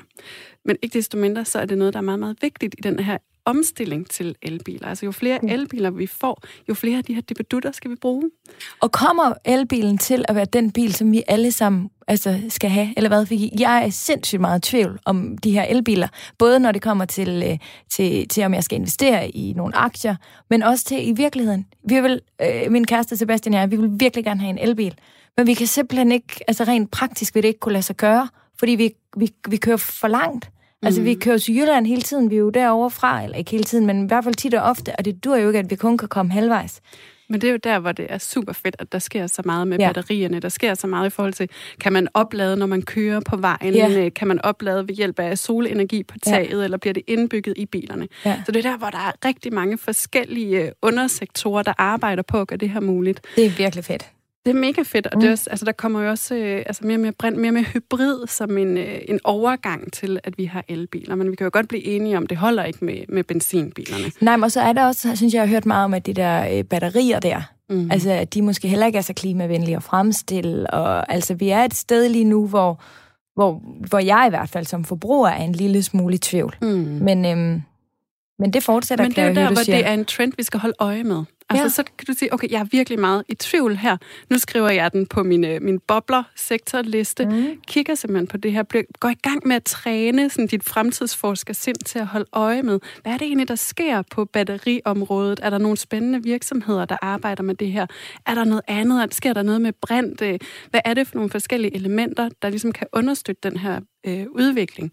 Men ikke desto mindre, så er det noget, der er meget, meget vigtigt i den her omstilling til elbiler. Altså jo flere Mm. elbiler vi får, jo flere af de her dibedutter skal vi bruge. Og kommer elbilen til at være den bil, som vi alle sammen altså, skal have, eller hvad? Fordi jeg er sindssygt meget i tvivl om de her elbiler. Både når det kommer til, øh, til, til om jeg skal investere i nogle aktier, men også til i virkeligheden. Vi vil, øh, min kæreste Sebastian og jeg, vi vil virkelig gerne have en elbil. Men vi kan simpelthen ikke, altså rent praktisk vil det ikke kunne lade sig gøre, fordi vi, vi, vi kører for langt. Altså, Mm. vi kører til Jylland hele tiden, vi er jo derovre fra, eller ikke hele tiden, men i hvert fald tit og ofte, og det dur jo ikke, at vi kun kan komme halvvejs. Men det er jo der, hvor det er super fedt, at der sker så meget med Ja. batterierne. Der sker så meget i forhold til, kan man oplade, når man kører på vejen? Ja. Øh, Kan man oplade ved hjælp af solenergi på Ja. taget, eller bliver det indbygget i bilerne? Ja. Så det er der, hvor der er rigtig mange forskellige øh, undersektorer, der arbejder på at gøre det her muligt. Det er virkelig fedt. Det er mega fedt, og Mm. det er også, altså, der kommer jo også øh, altså mere og mere brint, mere og mere hybrid som en, øh, en overgang til, at vi har elbiler. Men vi kan jo godt blive enige om, det holder ikke med, med benzinbilerne. Nej, men så er der også, synes jeg, jeg har hørt meget om, at de der øh, batterier der, Mm. mm. altså at de måske heller ikke er så klimavenlige at fremstille, og altså vi er et sted lige nu, hvor, hvor, hvor jeg i hvert fald som forbruger er en lille smule i tvivl. Mm. Men, øhm, men det fortsætter, Men det er jo der, hvor siger. det er en trend, vi skal holde øje med. Altså, Ja. så kan du sige, okay, jeg er virkelig meget i tvivl her. Nu skriver jeg den på min, øh, min bobler-sektorliste. Mm. Kigger simpelthen på det her. Bliver, går i gang med at træne sådan, dit fremtidsforskersind til at holde øje med. Hvad er det egentlig, der sker på batteriområdet? Er der nogle spændende virksomheder, der arbejder med det her? Er der noget andet? Er- Sker der noget med brint? Øh, Hvad er det for nogle forskellige elementer, der ligesom kan understøtte den her øh, udvikling?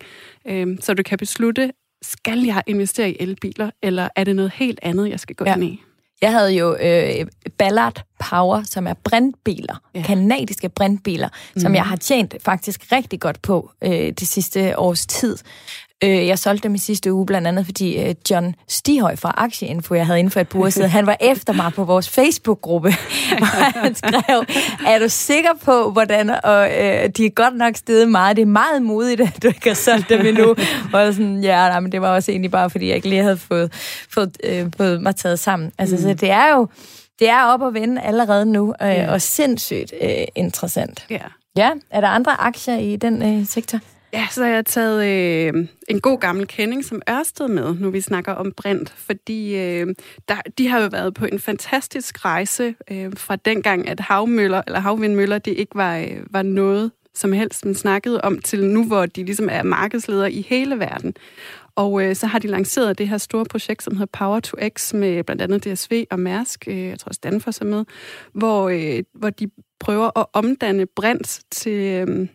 Øh, så du kan beslutte, skal jeg investere i elbiler, eller er det noget helt andet, jeg skal gå Ja. ind i? Jeg havde jo øh, Ballard Power, som er brintbiler, Ja. kanadiske brintbiler, mm. som Mhm. jeg har tjent faktisk rigtig godt på øh, det sidste års tid. Øh, jeg solgte dem i sidste uge, blandt andet fordi øh, John Stihøj fra Aktieinfo, jeg havde inden for et par uger siden, han var efter mig på vores Facebook-gruppe, og han skrev, er du sikker på, hvordan, og øh, de er godt nok steget meget, det er meget modigt, at du ikke har solgt dem endnu. Og sådan, ja, nej, men det var også egentlig bare, fordi jeg ikke lige havde fået, fået, øh, fået mig taget sammen. Altså, mm. så det er jo, det er op at vende allerede nu, øh, Ja. og sindssygt øh, interessant. Ja. Ja, er der andre aktier i den øh, sektor? Ja, så har jeg taget øh, en god gammel kending som Ørsted med, nu vi snakker om brint, fordi øh, der, de har jo været på en fantastisk rejse øh, fra dengang, at havmøller eller havvindmøller, det ikke var, øh, var noget som helst, man snakkede om, til nu, hvor de ligesom er markedsledere i hele verden. Og øh, så har de lanceret det her store projekt, som hedder Power to X, med blandt andet DSV og Mærsk, øh, jeg tror også Danfoss er med, hvor, øh, hvor de prøver at omdanne brint til... Øh,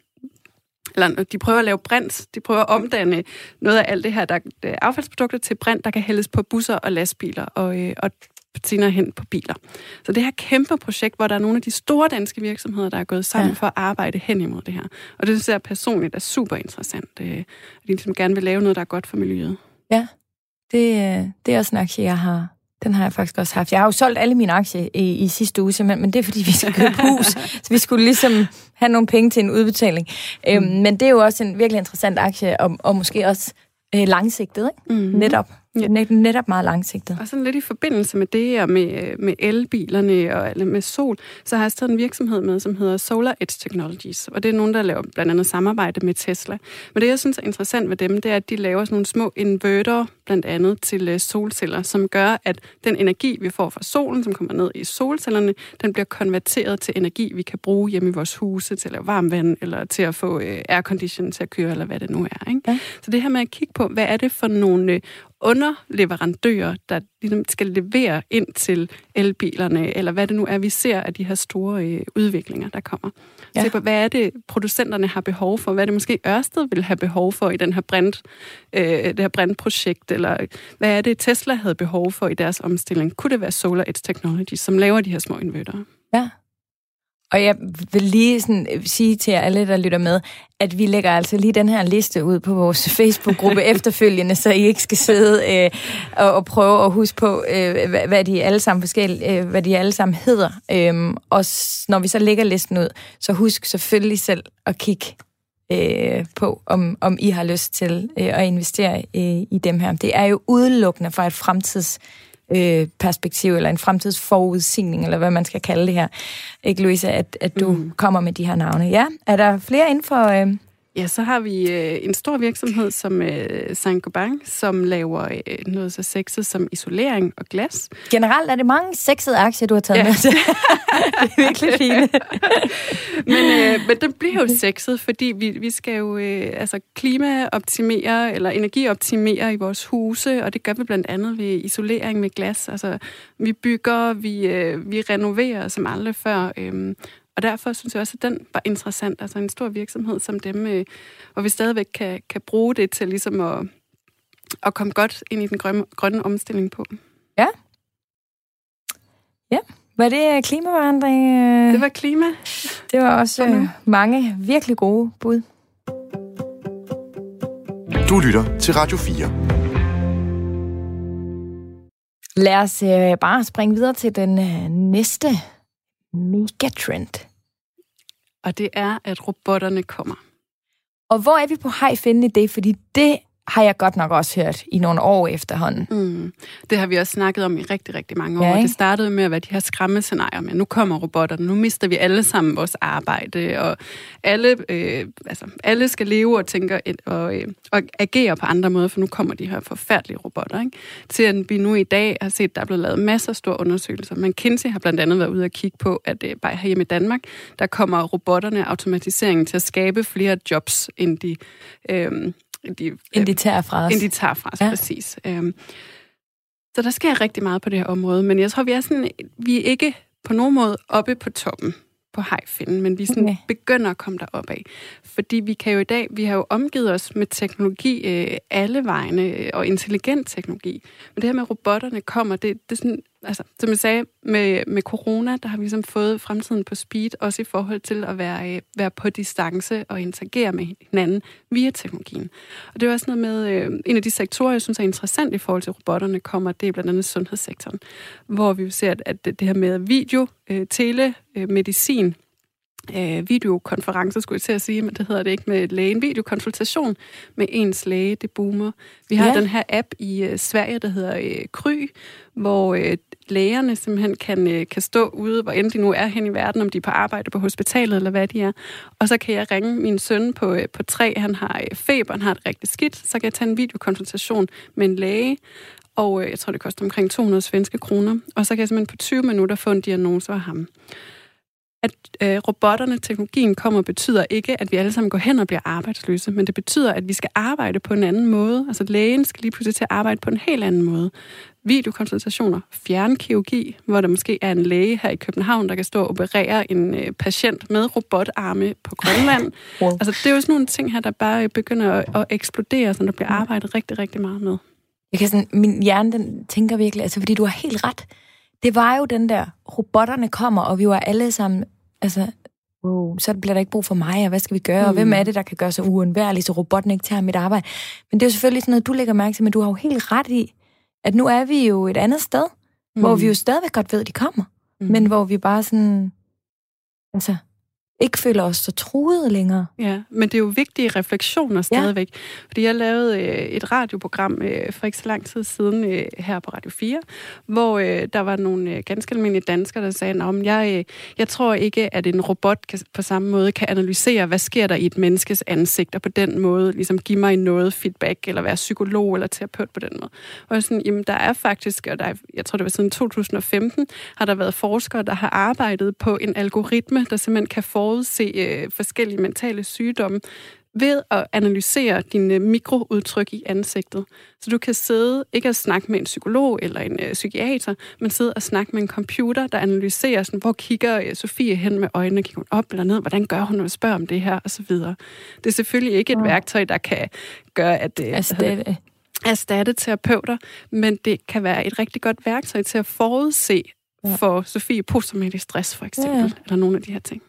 eller de prøver at lave brint, de prøver at omdanne noget af alt det her, der er affaldsprodukter til brint, der kan hældes på busser og lastbiler og, øh, og senere hen på biler. Så det her kæmpe projekt, hvor der er nogle af de store danske virksomheder, der er gået sammen ja. For at arbejde hen imod det her. Og det synes jeg personligt er super interessant. Øh, at de ligesom gerne vil lave noget, der er godt for miljøet. Ja, det, øh, det er også aktie, jeg har. Den har jeg faktisk også haft. Jeg har jo solgt alle mine aktier i, i sidste uge, simpelthen, men det er, fordi vi skal købe hus. så vi skulle ligesom have nogle penge til en udbetaling. Mm. Øhm, men det er jo også en virkelig interessant aktie, og, og måske også øh, langsigtet, ikke? Mm-hmm. Netop. Ja. Net, netop meget langsigtet. Og sådan lidt i forbindelse med det, og med, med elbilerne og eller med sol, så har jeg stadig en virksomhed med, som hedder Solar Edge Technologies. Og det er nogen, der laver blandt andet samarbejde med Tesla. Men det, jeg synes er interessant ved dem, det er, at de laver sådan nogle små inverter, blandt andet til øh, solceller, som gør, at den energi, vi får fra solen, som kommer ned i solcellerne, den bliver konverteret til energi, vi kan bruge hjemme i vores huse til at lave varmt vand, eller til at få øh, aircondition til at køre, eller hvad det nu er. Ikke? Ja. Så det her med at kigge på, hvad er det for nogle øh, underleverandører, der ligesom skal levere ind til elbilerne, eller hvad det nu er, vi ser af de her store øh, udviklinger, der kommer. Ja. Se på, hvad er det, producenterne har behov for? Hvad er det måske Ørsted vil have behov for i den her brint, øh, det her brintprojekt? Eller hvad er det, Tesla havde behov for i deres omstilling? Kunne det være Solar Edge Technology, som laver de her små inverter? Ja. Og jeg vil lige sådan øh, sige til jer alle, der lytter med, at vi lægger altså lige den her liste ud på vores Facebook-gruppe efterfølgende, så I ikke skal sidde øh, og, og prøve at huske på, øh, hvad, hvad de alle sammen forskellige, øh, hvad de alle sammen hedder. Øhm, og s- når vi så lægger listen ud, så husk selvfølgelig selv at kigge øh, på, om, om I har lyst til øh, at investere øh, i dem her. Det er jo udelukkende fra et fremtids øh, perspektiv, eller en fremtidsforudsigning, eller hvad man skal kalde det her. Ikke, Louise, at, at du mm. kommer med de her navne. Ja, er der flere inden for... Øh, Ja, så har vi øh, en stor virksomhed som øh, Saint-Gobain, som laver øh, noget så sexet som isolering og glas. generelt er det mange sexede aktier, du har taget Ja. med det er virkelig fint. Men, øh, men den bliver jo sexet, fordi vi, vi skal jo øh, altså klimaoptimere eller energioptimere i vores huse, og det gør vi blandt andet ved isolering med glas. Altså, vi bygger, vi, øh, vi renoverer som aldrig før. Øh, og derfor synes jeg også, at den var interessant. Altså en stor virksomhed som dem, øh, hvor vi stadigvæk kan, kan bruge det til ligesom at, at komme godt ind i den grønne, grønne omstilling på. Var det øh, klimaforandring? øh? Det var klima. det var også øh, mange virkelig gode bud. Du lytter til Radio 4. Lad os øh, bare springe videre til den øh, næste megatrend. Og det er, at robotterne kommer. Og hvor er vi på hej finde i det? Fordi det har jeg godt nok også hørt i nogle år efterhånden. Mm. Det har vi også snakket om i rigtig, rigtig mange år. Ja, ikke? det startede med at være de her skræmmescenarier med, nu kommer robotterne, nu mister vi alle sammen vores arbejde, og alle, øh, altså, alle skal leve og tænke og, øh, og agere på andre måder, for nu kommer de her forfærdelige robotter. Ikke? Til at vi nu i dag har set, der er blevet lavet masser af store undersøgelser. McKinsey har blandt andet været ude og kigge på, at øh, bare herhjemme i Danmark, der kommer robotterne og automatiseringen til at skabe flere jobs, end de... Øh, de, End de tager fra os. end de tager fra os, Ja. præcis. Øhm, så der sker rigtig meget på det her område, men jeg tror, vi er, sådan, vi er ikke på nogen måde oppe på toppen på hejfinden, men vi sådan Okay. begynder at komme derop af. Fordi vi kan jo i dag, vi har jo omgivet os med teknologi øh, alle vegne, øh, og intelligent teknologi. Men det her med robotterne kommer, det, det er sådan, altså, som jeg sagde, med, med corona, der har vi ligesom fået fremtiden på speed, også i forhold til at være, øh, være på distance og interagere med hinanden via teknologien. Og det er også noget med, øh, en af de sektorer, jeg synes er interessant i forhold til robotterne, kommer, det er blandt andet sundhedssektoren, hvor vi jo ser, at, at det her med video, øh, tele, øh, medicin, øh, videokonferencer, skulle jeg til at sige, men det hedder det ikke med lægen. Videokonsultation med ens læge, det boomer. Vi har ja. den her app i øh, Sverige, der hedder øh, Kry, hvor øh, lægerne simpelthen kan, øh, kan stå ude, hvor end de nu er hen i verden, om de er på arbejde på hospitalet eller hvad de er. Og så kan jeg ringe min søn på, øh, på tre, han har øh, feber, han har det rigtig skidt, så kan jeg tage en videokonsultation med en læge, og jeg tror, det koster omkring 200 svenske kroner. Og så kan jeg simpelthen på 20 minutter få en diagnose af ham at øh, robotterne, teknologien kommer, betyder ikke, at vi alle sammen går hen og bliver arbejdsløse, men det betyder, at vi skal arbejde på en anden måde. Altså lægen skal lige pludselig til at arbejde på en helt anden måde. Videokonsultationer, fjernkirurgi, hvor der måske er en læge her i København, der kan stå og operere en øh, patient med robotarme på Grønland. Wow. Altså det er jo sådan nogle ting her, der bare øh, begynder at, at eksplodere, som der bliver arbejdet rigtig, rigtig meget med. Jeg kan sådan, min hjerne, den tænker virkelig, altså fordi du har helt ret. Det var jo den der, robotterne kommer, og vi var alle sammen, altså, wow, så bliver der ikke brug for mig, og hvad skal vi gøre, mm. og hvem er det, der kan gøre sig uundværlig, så robotten ikke tager mit arbejde. Men det er jo selvfølgelig sådan noget, du lægger mærke til, men du har jo helt ret i, at nu er vi jo et andet sted, mm. hvor vi jo stadigvæk godt ved, at de kommer, mm. men hvor vi bare sådan, altså, ikke føler os så truede længere. Ja, men det er jo vigtige refleksioner stadigvæk. Ja. Fordi jeg lavede øh, et radioprogram øh, for ikke så lang tid siden øh, her på Radio 4, hvor øh, der var nogle øh, ganske almindelige danskere, der sagde, om jeg, øh, jeg tror ikke, at en robot kan, på samme måde kan analysere, hvad sker der i et menneskes ansigt, og på den måde ligesom give mig noget feedback, eller være psykolog eller terapeut på den måde. Og jeg sådan, jamen der er faktisk, og der er, jeg tror det var siden 2015, har der været forskere, der har arbejdet på en algoritme, der simpelthen kan forudse øh, forskellige mentale sygdomme ved at analysere dine mikroudtryk i ansigtet. Så du kan sidde, ikke at snakke med en psykolog eller en øh, psykiater, men sidde og snakke med en computer, der analyserer, sådan, hvor kigger øh, Sofie hen med øjnene, kigger hun op eller ned, hvordan gør hun, når hun spørger om det her, og så videre. Det er selvfølgelig ikke et Mm. værktøj, der kan gøre, at øh, det, erstatte terapeuter, men det kan være et rigtig godt værktøj til at forudse Ja. ja. for Sofie posttraumatisk stress, for eksempel, Ja, ja. ja. eller nogle af de her ting.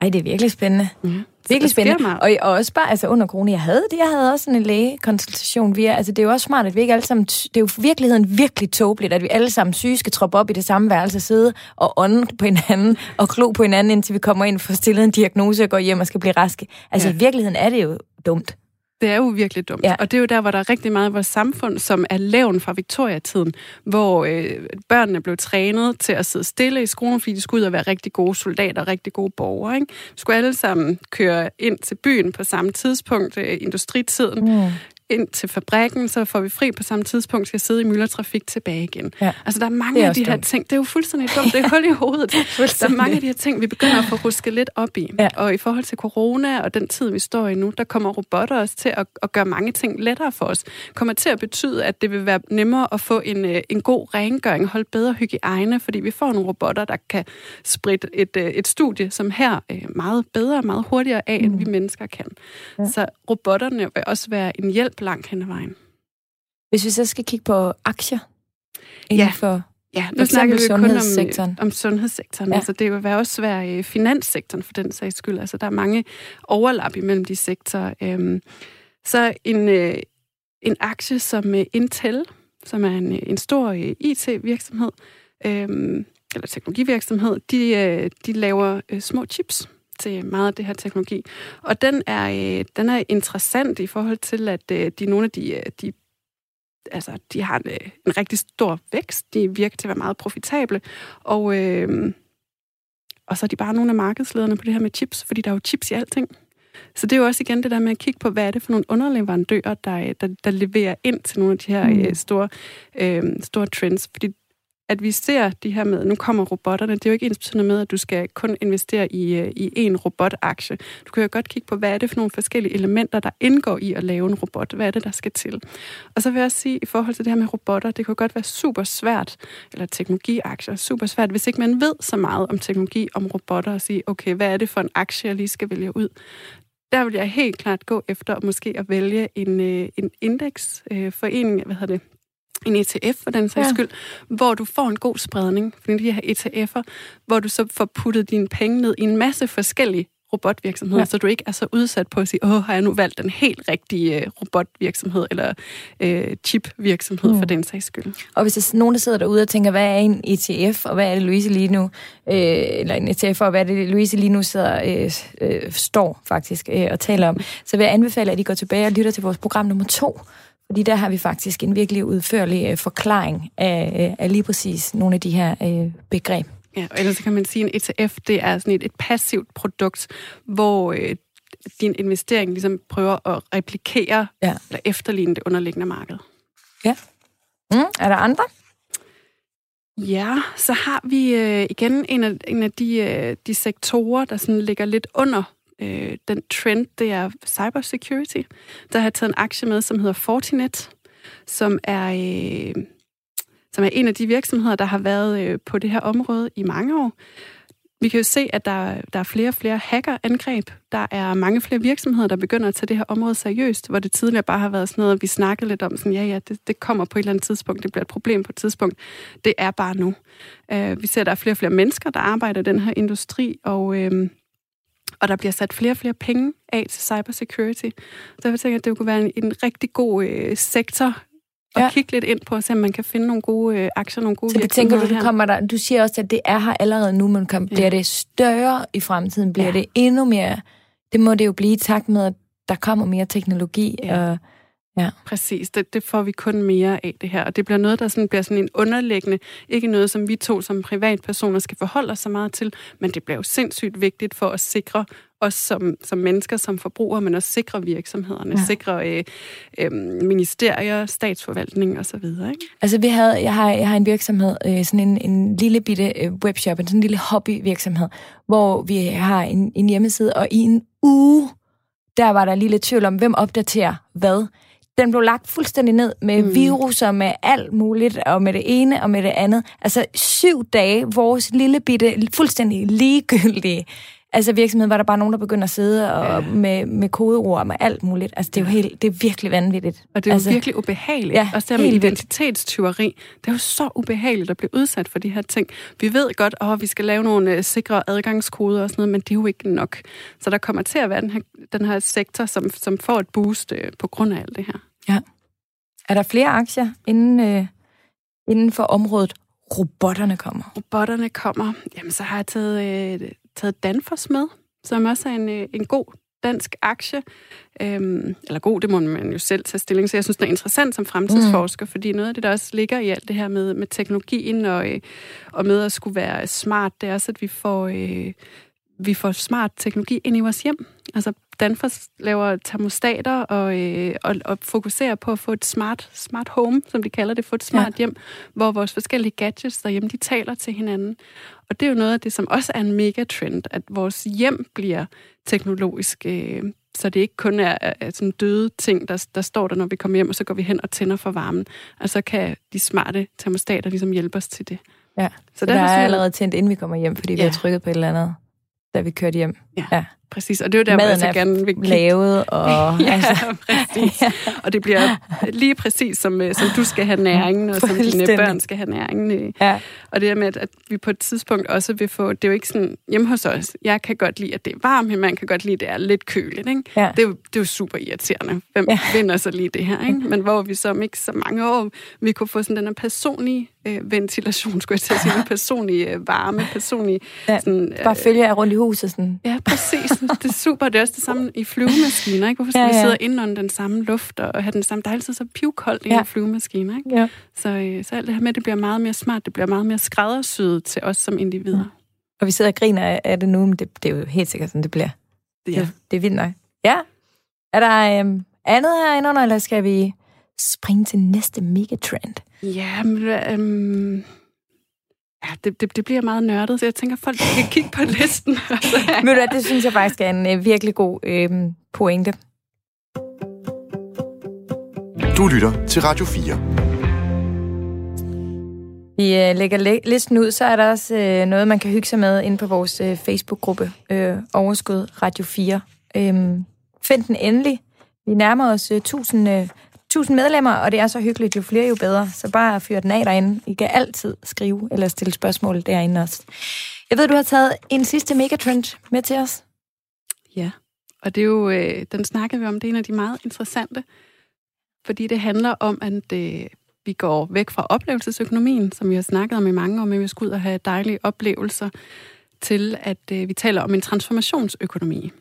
Ej, det er virkelig spændende. Ja. Virkelig spændende. Og, og også bare, altså under corona, jeg havde det, jeg havde også sådan en lægekonsultation via, altså det er jo også smart, at vi ikke alle sammen, det er jo i virkeligheden virkelig tåbeligt, at vi alle sammen syge skal troppe op i det samme værelse, sidde og ånde på hinanden, og klo på hinanden, indtil vi kommer ind, får stillet en diagnose og går hjem og skal blive raske. Altså ja. Ja. i virkeligheden er det jo dumt. Det er jo virkelig dumt. Ja. Og det er jo der, hvor der er rigtig meget af vores samfund, som er levn fra Victoria-tiden, hvor øh, børnene blev trænet til at sidde stille i skolen, fordi de skulle ud og være rigtig gode soldater, rigtig gode borgere. Ikke? Vi skulle alle sammen køre ind til byen på samme tidspunkt, øh, industritiden, Mm. Ind til fabrikken, så får vi fri på samme tidspunkt, skal sidde i myldretrafik tilbage igen. Ja. Altså, der er mange er af de her dumt. ting. Det er jo fuldstændig dumt. Det er hul i hovedet. der er mange af de her ting, vi begynder at få rusket lidt op i. Ja. Og i forhold til corona og den tid, vi står i nu, der kommer robotter også til at, at gøre mange ting lettere for os. Kommer til at betyde, at det vil være nemmere at få en, øh, en god rengøring, holde bedre hygiejne, fordi vi får nogle robotter, der kan spritte et, øh, et studie, som her øh, meget bedre, meget hurtigere af, end vi mennesker kan. Ja. Så robotterne vil også være en hjælp langt hen ad vejen. Hvis vi så skal kigge på aktier inden Ja. for... Ja, nu snakker vi jo kun om, sundhedssektoren. om sundhedssektoren. Ja. Altså, det vil også være øh, finanssektoren for den sags skyld. Altså, der er mange overlap imellem de sektorer. Øhm, så en, øh, en aktie som øh, Intel, som er en, øh, en stor øh, IT-virksomhed, øhm, eller teknologivirksomhed, de, øh, de laver øh, små chips til meget af det her teknologi. Og den er, øh, den er interessant i forhold til, at øh, de nogle af de, øh, de altså, de har en, øh, en rigtig stor vækst. De virker til at være meget profitable. Og, øh, og så er de bare nogle af markedslederne på det her med chips, fordi der er jo chips i alting. Så det er jo også igen det der med at kigge på, hvad er det for nogle underleverandører, der, der, der leverer ind til nogle af de her mm. øh, store, øh, store trends. Fordi at vi ser de her med, nu kommer robotterne, det er jo ikke ens med, at du skal kun investere i, øh, i én robotaktie. Du kan jo godt kigge på, hvad er det for nogle forskellige elementer, der indgår i at lave en robot. Hvad er det, der skal til? Og så vil jeg sige, i forhold til det her med robotter, det kan godt være super svært, eller teknologiaktier, super svært, hvis ikke man ved så meget om teknologi, om robotter, og sige, okay, hvad er det for en aktie, jeg lige skal vælge ud? der vil jeg helt klart gå efter måske at vælge en, øh, en indeksforening, øh, hvad hedder det, en ETF for den sags ja. skyld, hvor du får en god spredning, for de her ETF'er, hvor du så får puttet dine penge ned i en masse forskellige robotvirksomheder, ja. så du ikke er så udsat på at sige, åh, har jeg nu valgt den helt rigtige øh, robotvirksomhed eller øh, chipvirksomhed mm. for den sags skyld. Og hvis der er nogen, der sidder derude og tænker, hvad er en ETF, og hvad er det, Louise lige nu, øh, eller en ETF, og hvad er det, Louise lige nu sidder, øh, øh, står faktisk øh, og taler om, så vil jeg anbefale, at I går tilbage og lytter til vores program nummer to, fordi der har vi faktisk en virkelig udførlig øh, forklaring af, øh, af lige præcis nogle af de her øh, begreb. Ja, og ellers kan man sige, at en ETF det er sådan et, et passivt produkt, hvor øh, din investering ligesom prøver at replikere ja. eller efterligne det underliggende marked. Ja. Mm, er der andre? Ja, så har vi øh, igen en af, en af de, øh, de sektorer, der sådan ligger lidt under øh, den trend, det er cybersecurity. Der har jeg taget en aktie med, som hedder Fortinet, som er, øh, som er en af de virksomheder, der har været øh, på det her område i mange år. Vi kan jo se, at der, der er flere og flere hackerangreb. Der er mange flere virksomheder, der begynder at tage det her område seriøst, hvor det tidligere bare har været sådan noget, vi snakkede lidt om, sådan, ja, ja, det, det kommer på et eller andet tidspunkt, det bliver et problem på et tidspunkt. Det er bare nu. Uh, vi ser, at der er flere og flere mennesker, der arbejder i den her industri, og, uh, og der bliver sat flere og flere penge af til cybersecurity. Så jeg tænker, at det kunne være en, en rigtig god uh, sektor og ja. kigge lidt ind på, så man kan finde nogle gode øh, aktier, nogle gode Så det tænker du, du kommer der, du siger også, at det er her allerede nu, men kan, ja. bliver det større i fremtiden? Bliver ja. det endnu mere? Det må det jo blive i takt med, at der kommer mere teknologi. Ja. Og, ja. Præcis, det, det får vi kun mere af det her. Og det bliver noget, der sådan, bliver sådan en underliggende, ikke noget, som vi to som privatpersoner skal forholde os så meget til, men det bliver jo sindssygt vigtigt for at sikre os som, som mennesker, som forbrugere, men også sikre virksomhederne, ja. sikre øh, øh, ministerier, statsforvaltning osv. Ikke? Altså vi havde, jeg har, jeg har en virksomhed, øh, sådan en, en lille bitte øh, webshop, en sådan en lille hobbyvirksomhed, hvor vi har en, en hjemmeside, og i en uge, der var der lige lidt tvivl om, hvem opdaterer hvad. Den blev lagt fuldstændig ned med mm. viruser, med alt muligt, og med det ene og med det andet. Altså syv dage, vores lille bitte, fuldstændig ligegyldige altså virksomhed, var der bare nogen, der begynder at sidde og ja. med, med kodeord og med alt muligt. Altså, det er jo helt, det er virkelig vanvittigt. Og det er altså, jo virkelig ubehageligt. Ja, Også det med identitetstyveri. Det er jo så ubehageligt at blive udsat for de her ting. Vi ved godt, at vi skal lave nogle uh, sikre adgangskoder og sådan noget, men det er jo ikke nok. Så der kommer til at være den her, den her sektor, som, som får et boost uh, på grund af alt det her. Ja. Er der flere aktier inden, uh, inden for området robotterne kommer? Robotterne kommer. Jamen, så har jeg taget... Uh, taget Danfoss med, som også er en, øh, en god dansk aktie. Øhm, eller god, det må man jo selv tage stilling til. Jeg synes, det er interessant som fremtidsforsker, mm. fordi noget af det, der også ligger i alt det her med, med teknologien og, øh, og med at skulle være smart, det er også, at vi får, øh, vi får smart teknologi ind i vores hjem. Altså Danfoss laver termostater og, øh, og, og fokuserer på at få et smart, smart home, som de kalder det, få et smart ja. hjem, hvor vores forskellige gadgets derhjemme, de taler til hinanden. Og det er jo noget af det, som også er en megatrend, at vores hjem bliver teknologisk, øh, så det ikke kun er, er sådan døde ting, der, der står der, når vi kommer hjem, og så går vi hen og tænder for varmen. Og så kan de smarte termostater ligesom hjælpe os til det. Ja, så, så der er allerede tændt, inden vi kommer hjem, fordi ja. vi har trykket på et eller andet, da vi kørte hjem. Ja. ja. præcis. Og det er jo der, Maden så er gerne vil kigge. lavet, og... Ja, altså, præcis. Og det bliver lige præcis, som, øh, som du skal have næringen, og som dine børn skal have næringen. ja. Og det der med, at, vi på et tidspunkt også vil få... Det er jo ikke sådan... Hjemme hos os, jeg kan godt lide, at det er varmt, men man kan godt lide, at det er lidt køligt. Ikke? Ja. Det, er jo, det er jo super irriterende. Hvem ja. vinder så lige det her? Ikke? Men hvor vi så om ikke så mange år, vi kunne få sådan den her personlige øh, ventilation, skulle jeg til at sige, personlige øh, varme, personlige... Ja. Sådan, Bare følger jeg rundt i huset sådan. Ja, præcis. Det er super. Det er også det samme i flyvemaskiner. Ikke? Hvorfor skal ja, Ja, ja. ja. vi sidde inde under den samme luft og have den samme... Der er altid så pivkoldt i Ja. en flyvemaskine. Ikke? Ja. Så, øh, så alt det her med, det bliver meget mere smart. Det bliver meget mere skræddersyet til os som individer. Og vi sidder og griner af- af det nu, men det, det er jo helt sikkert sådan, det bliver. Ja. Det, det er vildt nok. Ja. Er der øhm, andet herinde under, eller skal vi springe til næste megatrend? Ja, men... Øhm, ja, det, det, det bliver meget nørdet, så jeg tænker, folk kan kigge på listen. Ved du det synes jeg faktisk er en øh, virkelig god øh, pointe. Du lytter til Radio 4. Vi øh, lægger læ- listen ud, så er der også øh, noget, man kan hygge sig med inde på vores øh, Facebook-gruppe øh, Overskud Radio 4. Øhm, find den endelig. Vi nærmer os øh, 1000, øh, 1000 medlemmer, og det er så hyggeligt, jo flere jo bedre. Så bare fyr den af derinde. I kan altid skrive eller stille spørgsmål derinde også. Jeg ved, du har taget en sidste megatrend med til os. Ja, og det er jo, øh, den snakker vi om, det er en af de meget interessante, fordi det handler om, at øh, vi går væk fra oplevelsesøkonomien, som vi har snakket om i mange år, men vi skal ud og have dejlige oplevelser, til at øh, vi taler om en transformationsøkonomi.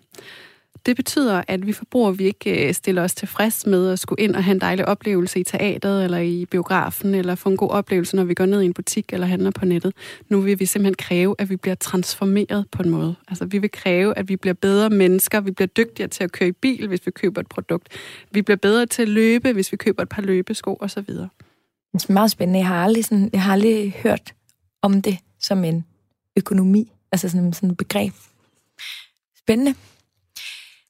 Det betyder, at vi forbrugere vi ikke øh, stiller os tilfreds med at skulle ind og have en dejlig oplevelse i teateret eller i biografen, eller få en god oplevelse, når vi går ned i en butik eller handler på nettet. Nu vil vi simpelthen kræve, at vi bliver transformeret på en måde. Altså, vi vil kræve, at vi bliver bedre mennesker, vi bliver dygtigere til at køre i bil, hvis vi køber et produkt. Vi bliver bedre til at løbe, hvis vi køber et par løbesko osv. Det er meget spændende. Jeg har aldrig, sådan, jeg har aldrig hørt om det som en økonomi, altså sådan, sådan et begreb. Spændende.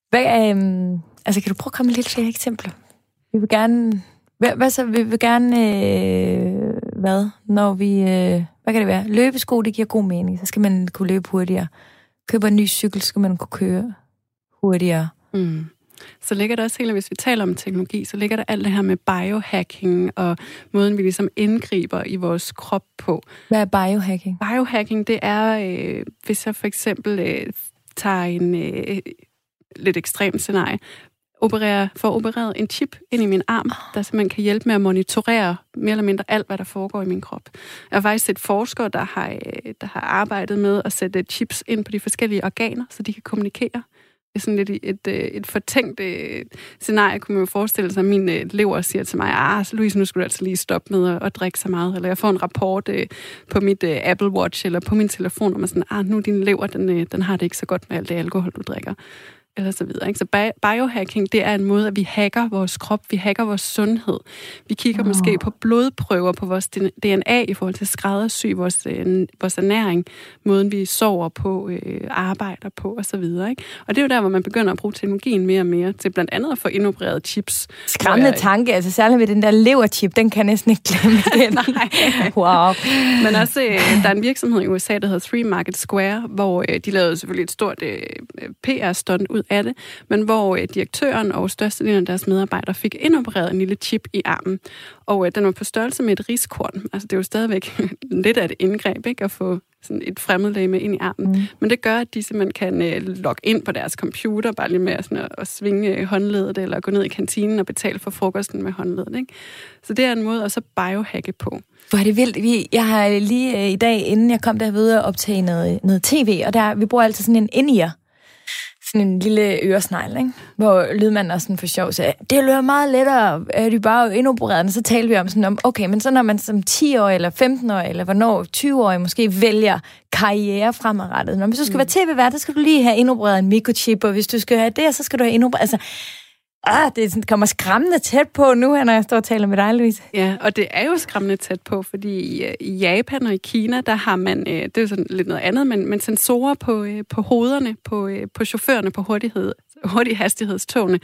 Hvad, øhm, altså, kan du prøve at komme med lidt flere eksempler? Vi vil gerne... Hvad, hvad så? Vi vil gerne... Øh, hvad? Når vi... Øh, hvad kan det være? Løbesko, det giver god mening. Så skal man kunne løbe hurtigere. Køber en ny cykel, så skal man kunne køre hurtigere. Mm. Så ligger der også helt, hvis vi taler om teknologi, så ligger der alt det her med biohacking og måden, vi ligesom indgriber i vores krop på. Hvad er biohacking? Biohacking, det er, øh, hvis jeg for eksempel øh, tager en øh, lidt ekstremt scenarie, opererer, får opereret en chip ind i min arm, der simpelthen kan hjælpe med at monitorere mere eller mindre alt, hvad der foregår i min krop. Jeg har faktisk set forskere, der har, øh, der har arbejdet med at sætte chips ind på de forskellige organer, så de kan kommunikere. Det er sådan lidt et, et, et fortænkt øh, scenarie, kunne man jo forestille sig, at min øh, lever siger til mig, ah, Louise, nu skulle du altså lige stoppe med at, at drikke så meget. Eller jeg får en rapport øh, på mit øh, Apple Watch eller på min telefon, og man sådan, ah, nu din lever, den, øh, den har det ikke så godt med alt det alkohol, du drikker eller så videre. Ikke? Så bi- biohacking, det er en måde, at vi hacker vores krop, vi hacker vores sundhed. Vi kigger oh. måske på blodprøver på vores DNA i forhold til skræddersy vores, øh, vores ernæring, måden vi sover på, øh, arbejder på og så videre. Ikke? Og det er jo der, hvor man begynder at bruge teknologien mere og mere til blandt andet at få indopereret chips. Skræmmende tanke, altså særligt med den der leverchip, den kan jeg næsten ikke glemme igen. Nej. wow. Men også, øh, der er en virksomhed i USA, der hedder Three Market Square, hvor øh, de lavede selvfølgelig et stort øh, PR-stunt ud af det, men hvor øh, direktøren og størstedelen af deres medarbejdere fik indopereret en lille chip i armen. Og øh, den var på størrelse med et riskorn. Altså det er jo stadigvæk lidt af et indgreb, ikke? At få sådan et fremmedlæge ind i armen. Mm. Men det gør, at de simpelthen kan øh, logge ind på deres computer, bare lige med sådan at, at svinge øh, håndledet, eller gå ned i kantinen og betale for frokosten med håndledet. Ikke? Så det er en måde at så biohacke på. Hvor er det vildt. Vi, jeg har lige øh, i dag, inden jeg kom derved og optage noget, noget tv, og der, vi bruger altid sådan en ind sådan en lille øresnegl, ikke? hvor lydmanden også sådan for sjov sagde, det løber meget lettere, er de bare indopereret, og så talte vi om sådan om, okay, men så når man som 10-årig eller 15-årig, eller hvornår 20-årig måske vælger karriere fremadrettet, når man så skal mm. være tv-vært, så skal du lige have indopereret en mikrochip, og hvis du skal have det, så skal du have indopereret, altså, Ah, det kommer skræmmende tæt på nu, her, når jeg står og taler med dig, Louise. Ja, og det er jo skræmmende tæt på, fordi i, øh, i Japan og i Kina, der har man, øh, det er jo sådan lidt noget andet, men, men sensorer på, øh, på hovederne, på, øh, på chaufførerne på hurtighed, hurtig hastighedstogene,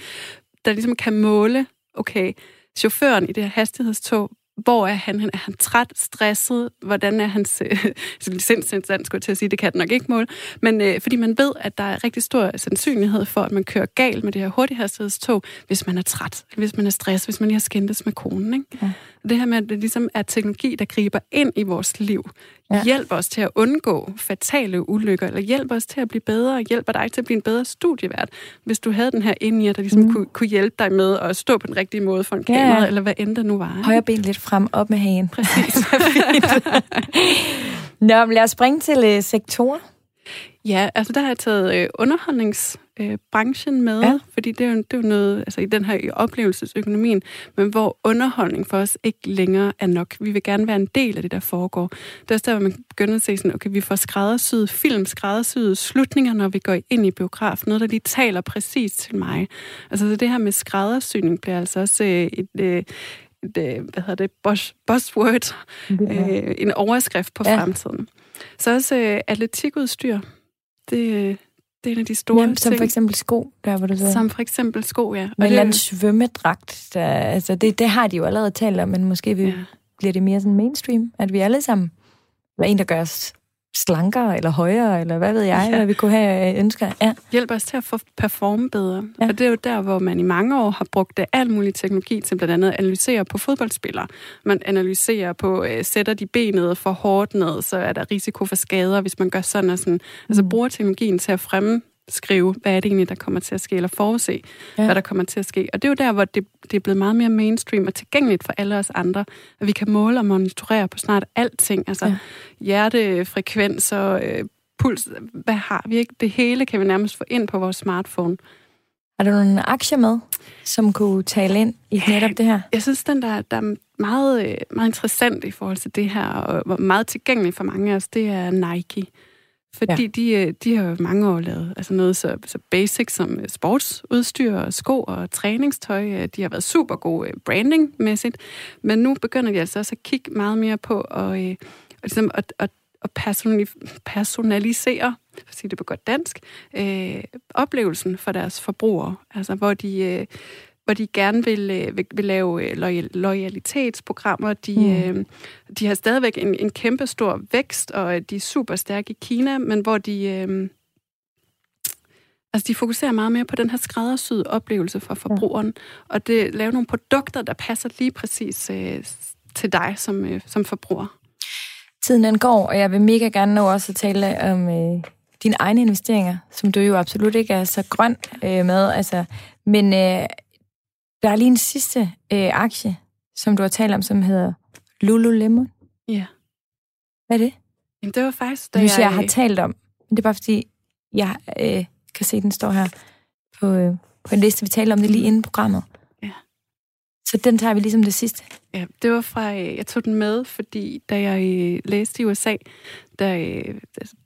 der ligesom kan måle, okay, chaufføren i det her hastighedstog hvor er han? Er han træt, stresset? Hvordan er hans øh, sindsindstand, skulle jeg til at sige, det kan den nok ikke måle. Men øh, fordi man ved, at der er rigtig stor sandsynlighed for, at man kører galt med det her hurtighedstog, hvis man er træt, hvis man er stresset, hvis man lige har skændtes med konen. Ikke? Ja. Det her med, at det ligesom er teknologi, der griber ind i vores liv, ja. hjælper os til at undgå fatale ulykker, eller hjælper os til at blive bedre, hjælper dig til at blive en bedre studievært, hvis du havde den her inde i, der ligesom mm. kunne, kunne hjælpe dig med at stå på den rigtige måde for en kamera, ja. eller hvad end det nu var. Højre ben lidt frem, op med hagen. Præcis. Nå, men lad os springe til uh, sektorer. Ja, altså der har jeg taget øh, underholdningsbranchen øh, med, ja. fordi det er, jo, det er jo noget, altså i den her oplevelsesøkonomien, men hvor underholdning for os ikke længere er nok. Vi vil gerne være en del af det, der foregår. Det er også der, hvor man begynder at se sådan, okay, vi får skræddersyet film, skræddersyede slutninger, når vi går ind i biografen. Noget, der lige taler præcis til mig. Altså det her med skræddersyning bliver altså også øh, et, øh, et, øh, hvad hedder det, buzz, buzzword, øh, en overskrift på ja. fremtiden. Så også øh, atletikudstyr. Det, øh, det er en af de store Jamen, som ting. for eksempel sko, der hvor du siger. Som for eksempel sko, ja. Med en eller anden svømmedragt. Der, altså det, det har de jo allerede talt om, men måske vi, ja. bliver det mere sådan mainstream, at vi alle sammen, eller en, der gør os slankere eller højere, eller hvad ved jeg, ja. hvad vi kunne have øh, ønsker. Ja. Hjælper os til at få performe bedre. Ja. Og det er jo der, hvor man i mange år har brugt al mulig teknologi til blandt andet at analysere på fodboldspillere. Man analyserer på, øh, sætter de benet for hårdt ned, så er der risiko for skader, hvis man gør sådan og sådan. Altså mm. Altså bruger teknologien til at fremme skrive, hvad er det egentlig, der kommer til at ske, eller forudse, ja. hvad der kommer til at ske. Og det er jo der, hvor det, det er blevet meget mere mainstream og tilgængeligt for alle os andre, at vi kan måle og monitorere på snart alting, altså ja. hjertefrekvenser, øh, puls, hvad har vi ikke? Det hele kan vi nærmest få ind på vores smartphone. Er der nogle aktier med, som kunne tale ind i netop det her? Jeg synes, den der, der er meget, øh, meget interessant i forhold til det her, og meget tilgængelig for mange af os, det er Nike. Fordi ja. de, øh, de har jo mange år lavet altså noget så, så basic som øh, sportsudstyr, sko og træningstøj. Øh, de har været super gode brandingmæssigt. Men nu begynder de altså også at kigge meget mere på at, ligesom at, at, at personalisere, for at sige det på godt dansk, øh, oplevelsen for deres forbrugere. Altså hvor de... Øh, hvor de gerne vil, øh, vil, vil lave øh, loyal, loyalitetsprogrammer. De, mm. øh, de har stadigvæk en, en kæmpe stor vækst, og de er super stærke i Kina, men hvor de... Øh, Altså, de fokuserer meget mere på den her skræddersyede oplevelse for forbrugeren, ja. og det laver nogle produkter, der passer lige præcis øh, til dig som, øh, som forbruger. Tiden den går, og jeg vil mega gerne nå også at tale om øh, dine egne investeringer, som du jo absolut ikke er så grøn øh, med. Altså, men øh, der er lige en sidste øh, aktie, som du har talt om, som hedder Lululemon. Ja. Hvad er det? Jamen, det var faktisk, da jeg... jeg har talt om. Men det er bare fordi, jeg øh, kan se, at den står her på, øh, på en liste. Vi talte om det lige inden programmet. Så den tager vi ligesom det sidste. Ja, det var fra, øh, jeg tog den med, fordi da jeg øh, læste i USA, der, øh,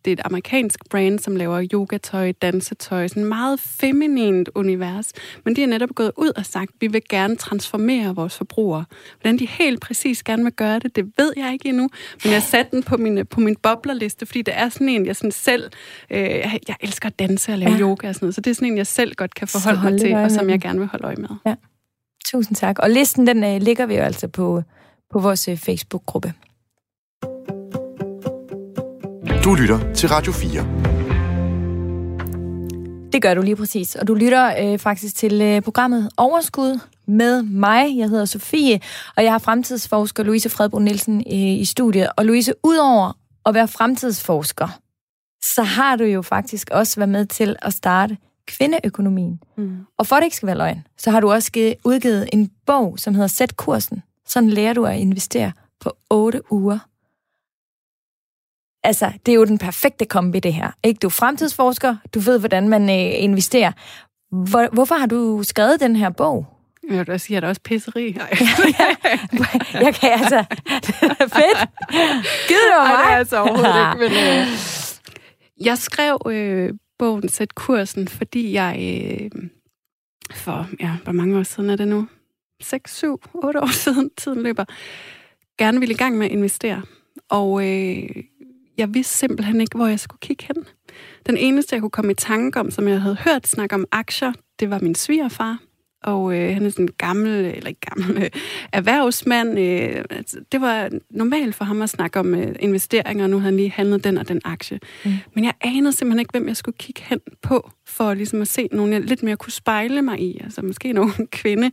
det er et amerikansk brand, som laver yogatøj, dansetøj, sådan et meget feminint univers. Men de er netop gået ud og sagt, at vi vil gerne transformere vores forbrugere. Hvordan de helt præcis gerne vil gøre det, det ved jeg ikke endnu. Men jeg satte den på min, på min boblerliste, fordi det er sådan en, jeg sådan selv... Øh, jeg elsker at danse og lave ja. yoga og sådan noget, så det er sådan en, jeg selv godt kan forholde mig til, og som jeg gerne vil holde øje med. Ja. Tusind tak. Og listen, den øh, ligger vi jo altså på, på vores øh, Facebook-gruppe. Du lytter til Radio 4. Det gør du lige præcis. Og du lytter øh, faktisk til øh, programmet Overskud med mig. Jeg hedder Sofie, og jeg har fremtidsforsker Louise Fredbo Nielsen øh, i studiet. Og Louise, udover at være fremtidsforsker, så har du jo faktisk også været med til at starte kvindeøkonomien. Mm. Og for det ikke skal være løgn, så har du også udgivet en bog, som hedder Sæt kursen. Sådan lærer du at investere på 8 uger. Altså, det er jo den perfekte kombi, det her. Ikke? Du er fremtidsforsker, du ved, hvordan man øh, investerer. Hvor, hvorfor har du skrevet den her bog? Jeg vil sige, at der også pisseri. Nej. jeg kan altså... Fedt! Giv det mig! Nej, det er altså overhovedet ikke. Men, øh, jeg skrev øh, bogen Sæt kursen, fordi jeg øh, for, ja, hvor mange år siden er det nu? 6, 7, 8 år siden, tiden løber, gerne ville i gang med at investere. Og øh, jeg vidste simpelthen ikke, hvor jeg skulle kigge hen. Den eneste, jeg kunne komme i tanke om, som jeg havde hørt snakke om aktier, det var min svigerfar og øh, han er sådan en gammel, eller ikke gammel, øh, erhvervsmand. Øh, altså, det var normalt for ham at snakke om øh, investeringer, og nu havde han lige handlet den og den aktie. Mm. Men jeg anede simpelthen ikke, hvem jeg skulle kigge hen på, for ligesom at se nogen, jeg lidt mere kunne spejle mig i, altså måske nogen kvinde.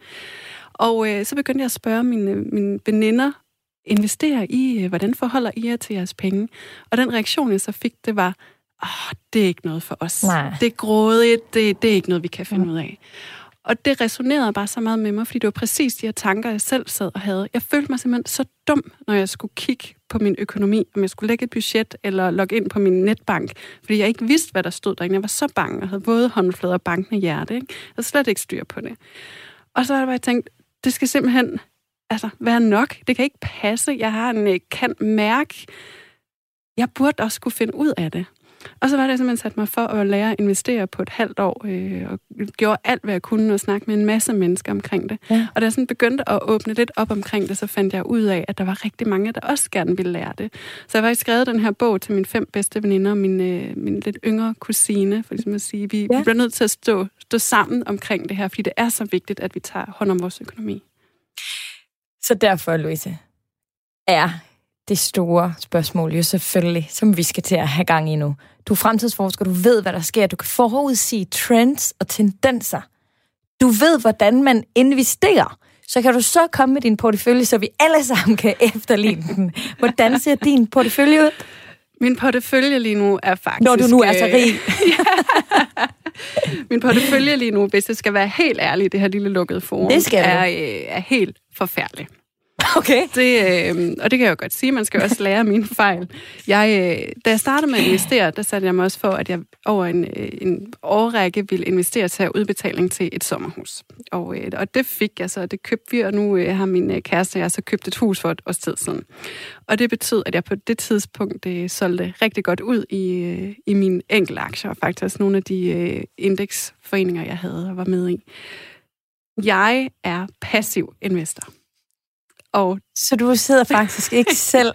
Og øh, så begyndte jeg at spørge mine, mine veninder, investere i, øh, hvordan forholder I jer til jeres penge? Og den reaktion, jeg så fik, det var, åh, det er ikke noget for os. Nej. Det er grådigt, det, det er ikke noget, vi kan finde mm. ud af. Og det resonerede bare så meget med mig, fordi det var præcis de her tanker, jeg selv sad og havde. Jeg følte mig simpelthen så dum, når jeg skulle kigge på min økonomi, om jeg skulle lægge et budget eller logge ind på min netbank, fordi jeg ikke vidste, hvad der stod derinde. Jeg var så bange og havde både håndflader og bankende hjerte. Ikke? Jeg havde slet ikke styr på det. Og så var jeg bare tænkt, det skal simpelthen altså, være nok. Det kan ikke passe. Jeg har en øh, kan mærke. Jeg burde også kunne finde ud af det. Og så var det simpelthen sat mig for at lære at investere på et halvt år, øh, og gjorde alt, hvad jeg kunne, og snakke med en masse mennesker omkring det. Ja. Og da jeg sådan begyndte at åbne lidt op omkring det, så fandt jeg ud af, at der var rigtig mange, der også gerne ville lære det. Så jeg har faktisk skrevet den her bog til mine fem bedste veninder og min, øh, min lidt yngre kusine, for ligesom at sige, vi, ja. vi bliver nødt til at stå, stå sammen omkring det her, fordi det er så vigtigt, at vi tager hånd om vores økonomi. Så derfor, Louise, er det store spørgsmål jo selvfølgelig, som vi skal til at have gang i nu. Du er fremtidsforsker, du ved, hvad der sker. Du kan forudsige trends og tendenser. Du ved, hvordan man investerer. Så kan du så komme med din portefølje, så vi alle sammen kan efterligne den. Hvordan ser din portefølje ud? Min portefølje lige nu er faktisk... Når du nu er så øh, rig. Min portefølje lige nu, hvis jeg skal være helt ærlig, det her lille lukkede forum, det skal er, øh, er helt forfærdelig. Okay. Det, øh, og det kan jeg jo godt sige, man skal også lære mine fejl. Jeg, øh, da jeg startede med at investere, der satte jeg mig også for, at jeg over en, øh, en årrække ville investere til udbetaling til et sommerhus. Og, øh, og det fik jeg så, det købte vi, og nu øh, har min øh, kæreste og jeg så købt et hus for et års tid siden. Og det betød, at jeg på det tidspunkt øh, solgte rigtig godt ud i, øh, i mine enkelte aktier, og faktisk nogle af de øh, indeksforeninger, jeg havde og var med i. Jeg er passiv investor. Og så du sidder faktisk ikke selv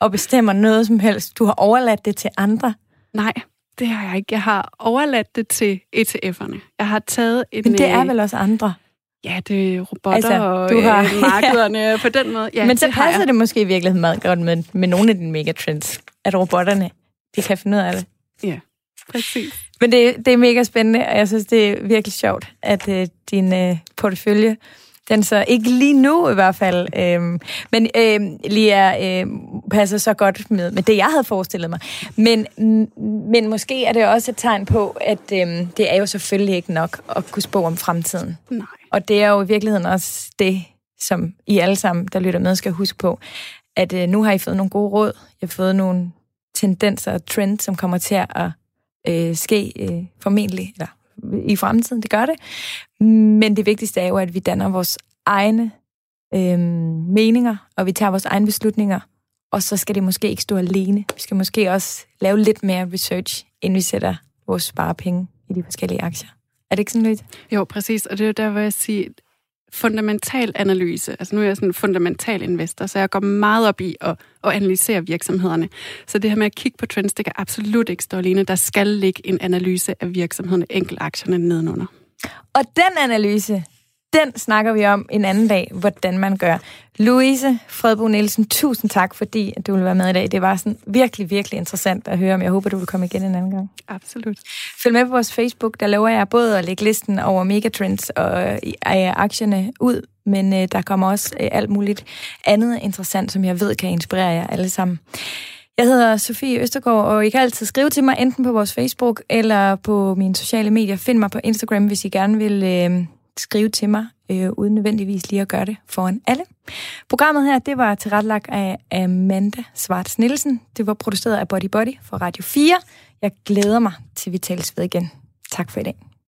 og bestemmer noget som helst. Du har overladt det til andre. Nej, det har jeg ikke. Jeg har overladt det til ETF'erne. Jeg har taget en... Men det er øh, vel også andre? Ja, det er robotter altså, og du har, øh, markederne ja. på den måde. Ja, Men så passer det måske i virkeligheden meget godt med, med nogle af dine megatrends, at robotterne de kan finde ud af det. Ja, præcis. Men det, det er mega spændende, og jeg synes, det er virkelig sjovt, at uh, din uh, portefølje den så ikke lige nu i hvert fald. Øhm, men øhm, Lia øhm, passer så godt med, med det, jeg havde forestillet mig. Men, men måske er det også et tegn på, at øhm, det er jo selvfølgelig ikke nok at kunne spå om fremtiden. Nej. Og det er jo i virkeligheden også det, som I alle sammen, der lytter med, skal huske på, at øh, nu har I fået nogle gode råd. I har fået nogle tendenser og trends, som kommer til at øh, ske øh, formentlig, eller i fremtiden, det gør det. Men det vigtigste er jo, at vi danner vores egne øh, meninger, og vi tager vores egne beslutninger, og så skal det måske ikke stå alene. Vi skal måske også lave lidt mere research, inden vi sætter vores sparepenge i de forskellige aktier. Er det ikke sådan lidt? Jo, præcis. Og det er der, hvor jeg siger, fundamental analyse. Altså nu er jeg sådan en fundamental investor, så jeg går meget op i at, at analysere virksomhederne. Så det her med at kigge på trends, det kan absolut ikke stå alene. Der skal ligge en analyse af virksomhederne, enkeltaktierne nedenunder. Og den analyse, den snakker vi om en anden dag, hvordan man gør. Louise Fredbo Nielsen, tusind tak, fordi du ville være med i dag. Det var sådan virkelig, virkelig interessant at høre om. Jeg håber, du vil komme igen en anden gang. Absolut. Følg med på vores Facebook, der lover jeg både at lægge listen over megatrends og øh, aktierne ud, men øh, der kommer også øh, alt muligt andet interessant, som jeg ved kan inspirere jer alle sammen. Jeg hedder Sofie Østergaard, og I kan altid skrive til mig, enten på vores Facebook eller på mine sociale medier. Find mig på Instagram, hvis I gerne vil øh, skrive til mig, øh, uden nødvendigvis lige at gøre det foran alle. Programmet her, det var tilrettelagt af Amanda Svarts Nielsen. Det var produceret af Body Body for Radio 4. Jeg glæder mig til, vi tales ved igen. Tak for i dag.